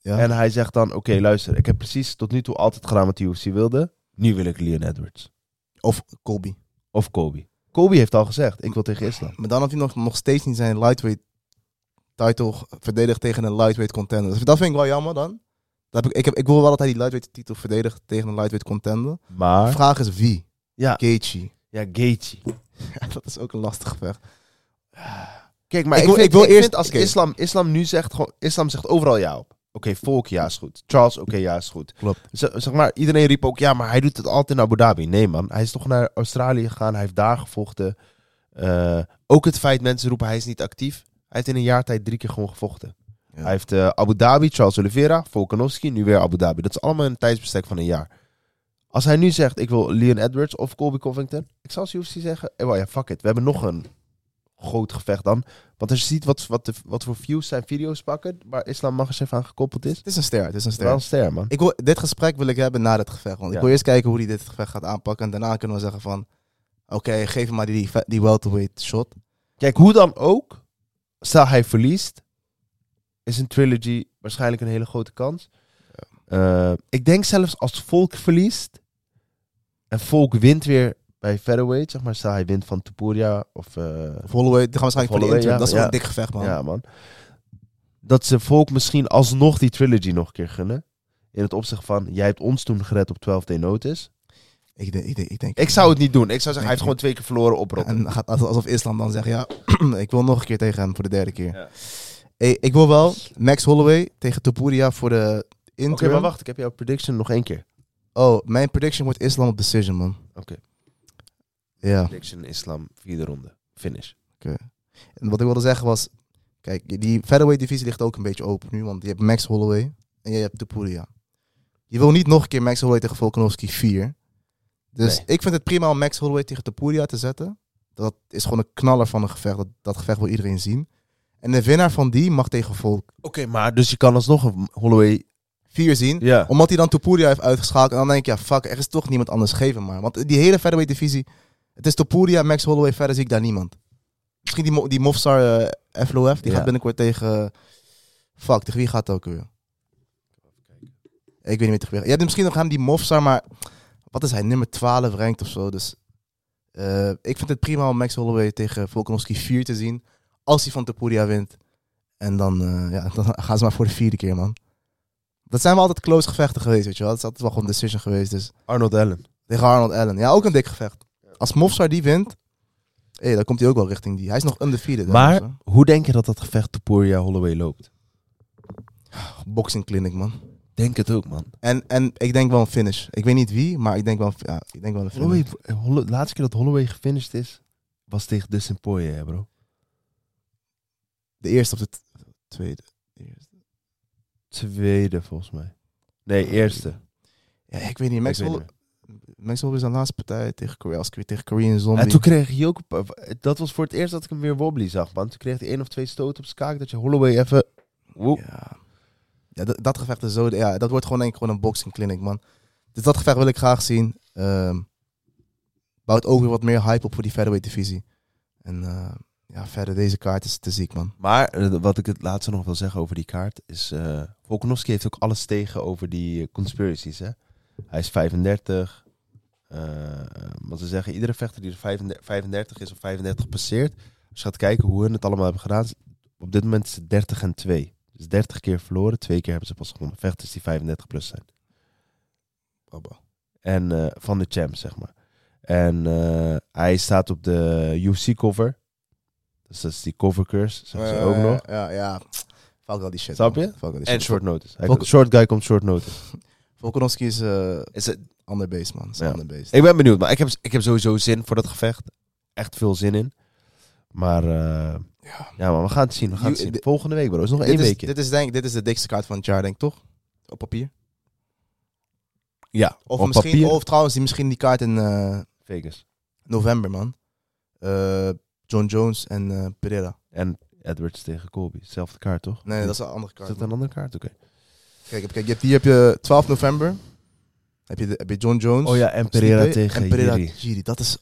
Ja? En hij zegt dan, oké, luister. Ik heb precies tot nu toe altijd gedaan wat de UFC wilde. Nu wil ik Leon Edwards. Of Colby. Of Kobe. Kobe heeft al gezegd, ik wil tegen Islam. Maar dan had hij nog, nog steeds niet zijn lightweight title verdedigd tegen een lightweight contender. Dus dat vind ik wel jammer dan. Dat heb ik, ik, heb, ik wil wel dat hij die lightweight titel verdedigt tegen een lightweight contender. De Maar, vraag is wie? ja, Gaethje. ja Gaethje. dat is ook een lastig gevecht. Kijk, maar Ik ik, wil- vind, ik wil ik eerst- vind als islam, islam nu zegt, gewoon, islam zegt overal ja op. Oké, Volk, ja is goed. Charles, oké, ja is goed. Klopt. Z- zeg maar, iedereen riep ook, ja, maar hij doet het altijd in Abu Dhabi. Nee man, hij is toch naar Australië gegaan, hij heeft daar gevochten. Eh, ook het feit, mensen roepen, hij is niet actief. Hij heeft in een jaar tijd drie keer gewoon gevochten. Ja. Hij heeft eh, Abu Dhabi, Charles Oliveira, Volkanovski, nu weer Abu Dhabi. Dat is allemaal in een tijdsbestek van een jaar. Als hij nu zegt, ik wil Leon Edwards of Colby Covington. Ik zal als UFC zeggen, eh, ja, fuck it. We hebben nog een groot gevecht dan. Want als je ziet wat, wat, de, wat voor views zijn video's pakken, waar Islam Makhachev aan gekoppeld is. Het is een ster, het is een Wel een ster. ster, man. Ik wil, dit gesprek wil ik hebben na dit gevecht. Want Ja. ik wil eerst kijken hoe hij dit gevecht gaat aanpakken. En daarna kunnen we zeggen van... Oké, geef hem maar die, die, die welterweight shot. Kijk, hoe dan ook, stel hij verliest, is een trilogy waarschijnlijk een hele grote kans. Eh, ik denk zelfs als Volk verliest en Volk wint weer bij featherweight, zeg maar, stel hij wint van Topuria of eh, Of Holloway, die gaan waarschijnlijk voor de Holloway, interim. ja, dat is wel ja. een dik gevecht, man. ja man, dat ze Volk misschien alsnog die trilogy nog een keer gunnen. In het opzicht van, jij hebt ons toen gered op 12 day notice. Ik, denk, ik, denk, ik denk... Ik zou het niet doen. Ik zou zeggen, hij heeft gewoon twee keer verloren op Rotterdam. En gaat alsof Islam dan zegt, ja, ik wil nog een keer tegen hem voor de derde keer. Ja. Hey, ik wil wel Max Holloway tegen Topuria voor de Oké, interim. maar wacht, ik heb jouw prediction nog één keer. Oh, mijn prediction wordt Islam op decision, man. Oké. Ja. Prediction Islam, vierde ronde. Finish. En wat ik wilde zeggen was... Kijk, die featherweight divisie ligt ook een beetje open nu. Want je hebt Max Holloway en je hebt Topuria. Je wil niet nog een keer Max Holloway tegen Volkanovski 4. Dus Nee. ik vind het prima om Max Holloway tegen Topuria te zetten. Dat is gewoon een knaller van een gevecht. Dat, dat gevecht wil iedereen zien. En de winnaar van die mag tegen Volk Oké, maar dus je kan alsnog een Holloway... 4 zien. Ja. Omdat hij dan Topuria heeft uitgeschakeld. En dan denk je, ja, fuck, er is toch niemand anders. Hem maar. Want die hele featherweight divisie... Het is Topuria, Max Holloway, verder zie ik daar niemand. Misschien die, die Mofsar eh FLOF, die Ja. gaat binnenkort tegen... fuck, tegen wie gaat het ook weer? Ik weet niet meer tegen wie. Je hebt misschien nog hem, die Mofsar, maar... Wat is hij? Nummer 12 ranked of zo. Dus eh, ik vind het prima om Max Holloway tegen Volkanovski 4 te zien. Als hij van Topuria wint. En dan, eh, ja, dan gaan ze maar voor de vierde keer, man. Dat zijn wel altijd close gevechten geweest, weet je wel. Het is altijd wel gewoon een decision geweest. Dus Arnold Allen. tegen Arnold Allen. Ja, ook een dik gevecht. Als Mofsar die wint, hey, dan komt hij ook wel richting die. Hij is nog undefeated. hè, Maar hoe denk je dat dat gevecht Topuria-Holloway loopt? boxing clinic, man. Denk het ook, man. En, en ik denk wel een finish. Ik weet niet wie, maar ik denk wel, ja, ik denk wel een finish. Holloway, Holle- de laatste keer dat Holloway gefinished is, was tegen Dustin Poirier, bro. De eerste of de tweede? De eerste. Tweede, volgens mij. Nee, eerste. Ja, ik weet niet. Max Ik weet Holloway Max Holloway is zijn laatste partij tegen Korea. Als ik weer tegen Korean Zombie. En toen kreeg hij ook... Dat was voor het eerst dat ik hem weer wobbly zag, man. Toen kreeg hij één of twee stoten op zijn kaak, dat je Holloway even... Woep. Ja, ja dat, dat gevecht is zo... Ja, dat wordt gewoon, denk ik, gewoon een boxing clinic, man. Dus dat gevecht wil ik graag zien. Ehm bouwt ook weer wat meer hype op voor die featherweight divisie. En eh, ja, verder, deze kaart is te ziek, man. Maar eh, wat ik het laatste nog wil zeggen over die kaart is... eh Volkanovski heeft ook alles tegen over die conspiracies, hè. Hij is 35. eh wat ze zeggen, iedere vechter die er 35, 35 is of 35 passeert... Als je gaat kijken hoe hun het allemaal hebben gedaan... Op dit moment is het 30 en 2. Dus 30 keer verloren, twee keer hebben ze pas gewonnen. Vechters die 35 plus zijn. Baba. En eh, van de champ, zeg maar. En eh, hij staat op de UFC cover. Dus dat is die cover curse, zeggen ze ook Eh, nog. Ja, ja. Fuck al die shit. Snap je? En short notice. Hij short guy komt short notice. Volkanovski is eh Is het, ander beest, man. Is Ja. ander beest. ik ben benieuwd, maar ik heb, ik heb sowieso zin voor dat gevecht. Echt veel zin in. Maar eh, ja. maar we gaan het zien. We gaan het zien. Volgende week, bro. is nog één is, weekje. dit, is, denk, dit is de dikste kaart van het jaar, denk ik, toch? Op papier. ja, Of, misschien, papier. of trouwens, die, misschien die kaart in eh, Vegas. november, man. John Jones en Pereira. En Edwards tegen Colby. Zelfde kaart, toch? Nee, dat is een andere Is kaart. dat man. een andere kaart? Oké. Kijk, kijk, je hebt, hier heb je 12 november. Heb je, de- heb je John Jones. Oh ja, en Pereira Stipe tegen En Pereira Jiri. Jiri. Dat is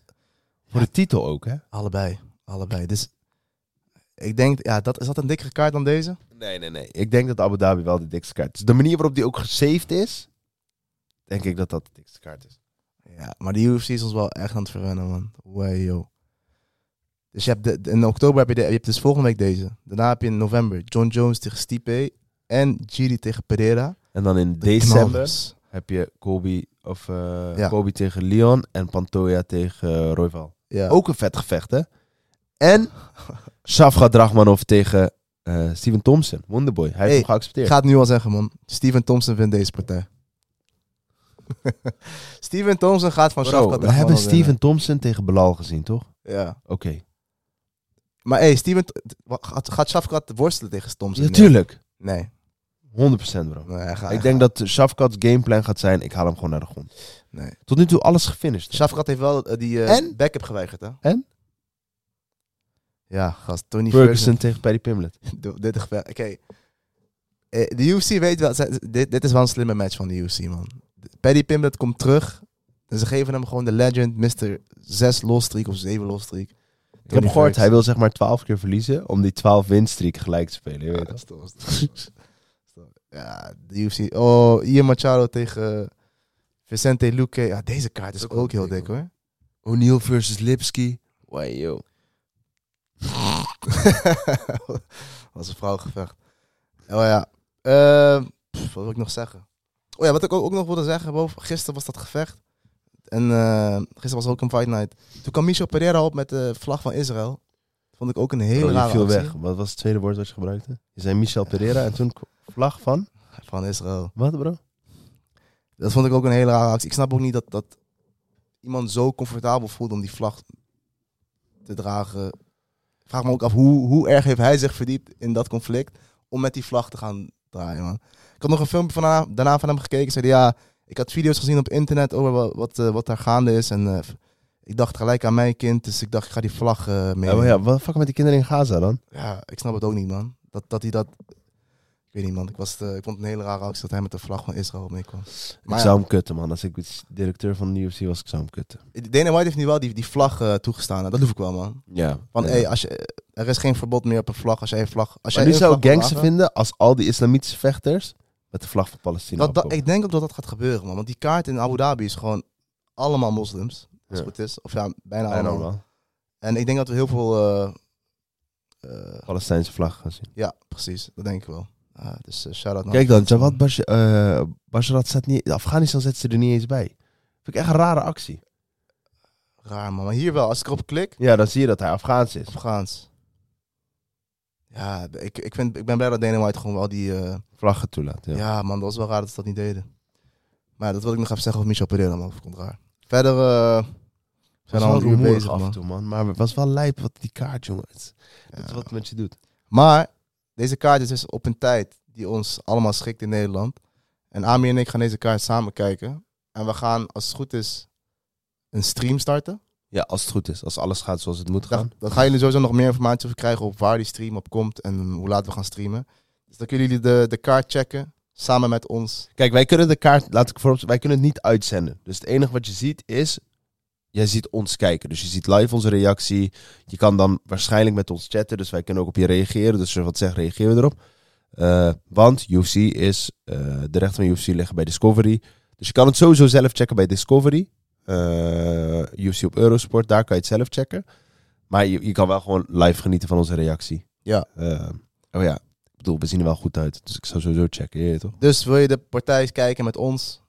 Voor de titel ook, hè? allebei. Allebei. Dus ik denk, ja, dat, is dat een dikkere kaart dan deze? Nee, nee, nee. Ik denk dat Abu Dhabi wel de dikste kaart is. De manier waarop die ook gesaved is, denk ik dat dat de dikste kaart is. Ja, maar die UFC is ons wel echt aan het verwennen, man. Way, yo. Dus je hebt de, de- in oktober heb je, de, je hebt dus volgende week deze. Daarna heb je in november John Jones tegen Stipe en Jiri tegen Pereira. En dan in De december knallers. heb je Colby, of, Ja. Colby tegen Leon en Pantoja tegen uh, Royval. Ja. Ook een vet gevecht, hè? En Shafgat Drachmanov tegen eh, Steven Thompson, Wonderboy. Hij heeft Hey, hem geaccepteerd. Ik ga het nu al zeggen, man. Steven Thompson wint deze partij. Steven Thompson gaat van Bro, Shafkat we hebben winnen. Steven Thompson tegen Belal gezien, toch? Ja. Oké. Maar hey, Steven... Gaat, Shafkat worstelen tegen Thompson? Natuurlijk. Nee. 100% bro. nee Ik denk dat Shafkat's gameplan gaat zijn, ik haal hem gewoon naar de grond. Nee. Tot nu toe alles gefinished. Shafkat heeft wel eh, die En? backup geweigerd, hè? En? Ja, gast. Tony Ferguson Ferguson. tegen Paddy Pimlet. Doe- dit gevecht. Oké. Eh, De UFC weet wel, dit, dit is wel een slimme match van de UFC, man. Paddy Pimblett komt terug. En ze geven hem gewoon de legend, Mr. 6 losstreak of 7 losstreak. Ik heb gehoord, hij wil zeg maar 12 keer verliezen om die 12 winstreak gelijk te spelen. Je weet dat is toch- Ja, de UFC. Oh, Ian Machado tegen Vicente Luque. Ja, deze kaart is Ook heel dik, dik, hoor. O'Neal versus Lipski. Wow, yo. was een vrouwgevecht. Oh ja. Ehm, pff, wat wil ik nog zeggen? Oh ja, wat ik ook, ook nog wilde zeggen. Boven, gisteren was dat gevecht. En eh, gisteren was ook een fight night. Toen kwam Michel Pereira op met de vlag van Israël. Vond ik ook een hele Bro, rare viel actie. weg. Wat was het tweede woord wat je gebruikte? Je zei Michel Pereira en toen vlag van? Van Israël. Wat bro? Dat vond ik ook een hele rare actie. Ik snap ook niet dat, dat iemand zo comfortabel voelt om die vlag te dragen. Ik vraag me ook af, hoe, hoe erg heeft hij zich verdiept in dat conflict om met die vlag te gaan draaien, man. Ik had nog een filmpje van daarna, daarna van hem gekeken. Zei ja, ik had video's gezien op internet over wat, wat, eh, wat daar gaande is. En eh, ik dacht gelijk aan mijn kind, dus ik dacht, ik ga die vlag eh mee. Ja, maar ja, wat fuck met die kinderen in Gaza dan? Ja, ik snap het ook niet, man. Dat, dat hij dat... Ik weet niet, man. Ik, was het, eh, ik vond het een hele rare actie dat hij met de vlag van Israël meekwam. ik Maar zou hem kutten, man. Als ik directeur van de UFC was, ik zou hem kutten. ja, Dana White heeft nu wel die, die vlag eh, toegestaan. Dat hoef ik wel, man. Ja. Van, ja. hey, als je, er is geen verbod meer op een vlag als jij een vlag... Als maar jij nu zou ik gangster vinden als al die islamitische vechters met de vlag van Palestina Dat, ik denk ook dat dat gaat gebeuren, man. Want die kaart in Abu Dhabi is gewoon allemaal moslims. Als het goed is. Of ja, bijna, Bijna allemaal. allemaal. En ik denk dat we heel veel... eh, eh, Palestijnse vlag gaan zien. ja, precies. Dat denk ik wel. Ah, dus uh, shout-out naar... Kijk dan, Jawad Bash, Basharat staat niet... Afghanistan zet ze er niet eens bij. Vind ik echt een rare actie. Raar, man. Maar hier wel. Als ik erop klik... Ja, dan zie je dat hij Afghaans is. Afghaans. Ja, ik, ik, vind, ik ben blij dat White gewoon wel die... Vlaggen toelaat, ja. ja. man, dat was wel raar dat ze dat niet deden. Maar dat wil ik nog even zeggen over Michel Pereira, man. Dat vond ik raar. Verder eh zijn al uur bezig, af en toe, man. Maar het was wel lijp wat die kaart, jongen. Het- Dat is wat het met je doet. Maar deze kaart is dus op een tijd die ons allemaal schikt in Nederland. En Ami en ik gaan deze kaart samen kijken. En we gaan, als het goed is, een stream starten. Ja, als het goed is. Als alles gaat zoals het moet gaan. daar gaan jullie sowieso nog meer informatie over krijgen op waar die stream op komt en hoe laat we gaan streamen. Dus dan kunnen jullie de, de kaart checken, samen met ons. Kijk, wij kunnen de kaart, laat ik voorop wij kunnen het niet uitzenden. Dus het enige wat je ziet is, jij ziet ons kijken. Dus je ziet live onze reactie. Je kan dan waarschijnlijk met ons chatten, dus wij kunnen ook op je reageren. Dus als je wat zegt, reageren we erop. Eh, want UFC is, eh, de rechten van UFC liggen bij Discovery. Dus je kan het sowieso zelf checken bij Discovery. Eh, UFC op Eurosport, daar kan je het zelf checken. Maar je, je kan wel gewoon live genieten van onze reactie. Ja. Oh ja, bedoel, we zien er wel goed uit. Dus ik zou sowieso checken, je toch? Dus wil je de partij kijken met ons,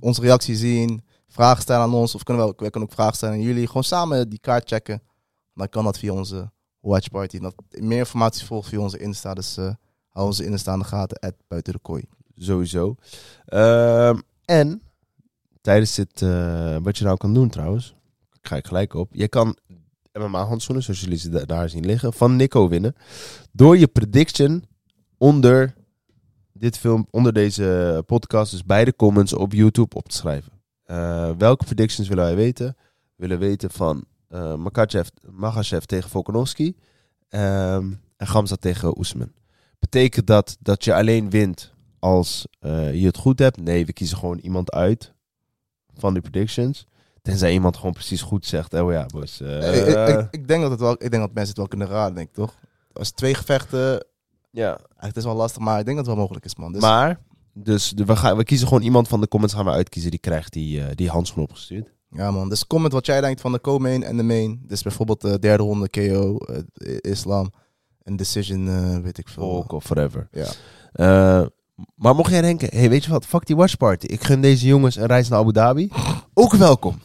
onze reactie zien, vragen stellen aan ons, of kunnen we, ook- wij kunnen ook vragen stellen aan jullie. Gewoon samen die kaart checken. Dan kan dat via onze watch party. Dat, meer informatie volgt via onze Insta, dus eh, hou onze Insta in de gaten, at buiten de kooi. Sowieso. Ehm, en tijdens dit, eh, wat je nou kan doen trouwens, ga ik gelijk op. Je kan MMA-handschoenen, zoals jullie ze da- daar zien liggen, van Nico winnen. Door je prediction onder dit film, onder deze podcast, dus bij de comments op YouTube op te schrijven. Eh, welke predictions willen wij weten? We willen weten van eh Makachev, tegen Volkanovski ehm, en Gamza tegen Oesman. Betekent dat dat je alleen wint als eh, je het goed hebt? Nee, we kiezen gewoon iemand uit van de predictions. Tenzij iemand gewoon precies goed zegt. Oh ja, boys. ik, ik, ik denk dat het wel, ik denk dat mensen het wel kunnen raden, denk ik toch? Als twee gevechten, ja. het is wel lastig, maar ik denk dat het wel mogelijk is, man. Dus, Maar, dus de- we, gaan, we kiezen gewoon iemand van de comments gaan we uitkiezen. Die krijgt die, eh, die handschoen opgestuurd. Ja, man. Dus comment wat jij denkt van de co-main en de main. Dus bijvoorbeeld de derde ronde KO, eh, Islam, een decision, eh, weet ik veel. Volk of whatever. Ja. Eh, maar mocht jij denken, hey, weet je wat, fuck die watchparty. Ik gun deze jongens een reis naar Abu Dhabi. Ook welkom.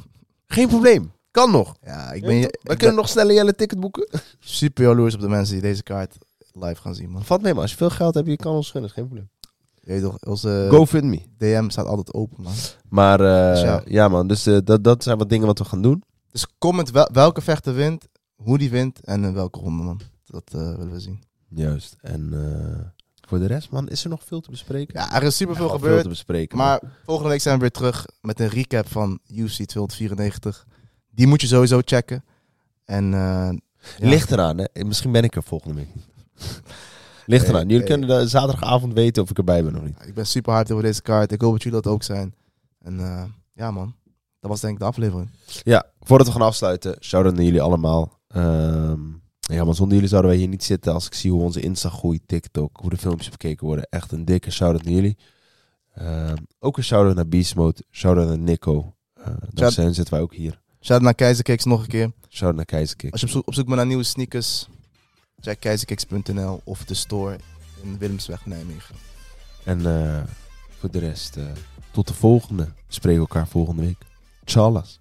Geen probleem. Kan nog. Ja, ik ben, je, We ik kunnen nog sneller jelle ticket boeken. super jaloers op de mensen die deze kaart live gaan zien, man. Valt mee, maar als je veel geld hebt, je kan ons gunnen. is geen probleem. Je weet toch, onze GoFundMe. DM staat altijd open, man. Maar eh, Dus ja. ja. man, dus eh, dat, dat zijn wat dingen wat we gaan doen. Dus comment wel, welke vechter wint, hoe die wint en in welke ronde, man. Dat eh, willen we zien. Juist. En voor de rest, man, is er nog veel te bespreken? Ja, er is super veel gebeurd. Veel te bespreken. man. Maar volgende week zijn we weer terug met een recap van UFC 294. Die moet je sowieso checken. En eh, ja. Ligt eraan, hè? Misschien ben ik er volgende week Ligt Hey, eraan. Jullie hey. kunnen de zaterdagavond weten of ik erbij ben of niet. Ik ben super hard over deze kaart. Ik hoop dat jullie dat ook zijn. En eh, ja, man. Dat was denk ik de aflevering. Ja, voordat we gaan afsluiten, shout-out naar jullie allemaal. Ehm, ja, maar zonder jullie zouden wij hier niet zitten als ik zie hoe onze Insta groeit, TikTok, hoe de filmpjes bekeken worden. Echt een dikke shout-out naar jullie. Ehm, ook een shout-out naar Beast Mode, shout-out naar Nico. Uh, dankzij hen zitten wij ook hier. Shout naar Keizerkicks nog een keer. Shout-out naar Keizerkick. Als je op zoek, op zoek bent naar nieuwe sneakers, check keizerkicks.nl of de store in Willemsweg Nijmegen. En eh, voor de rest, eh, tot de volgende. Spreken elkaar volgende week. Tjallas.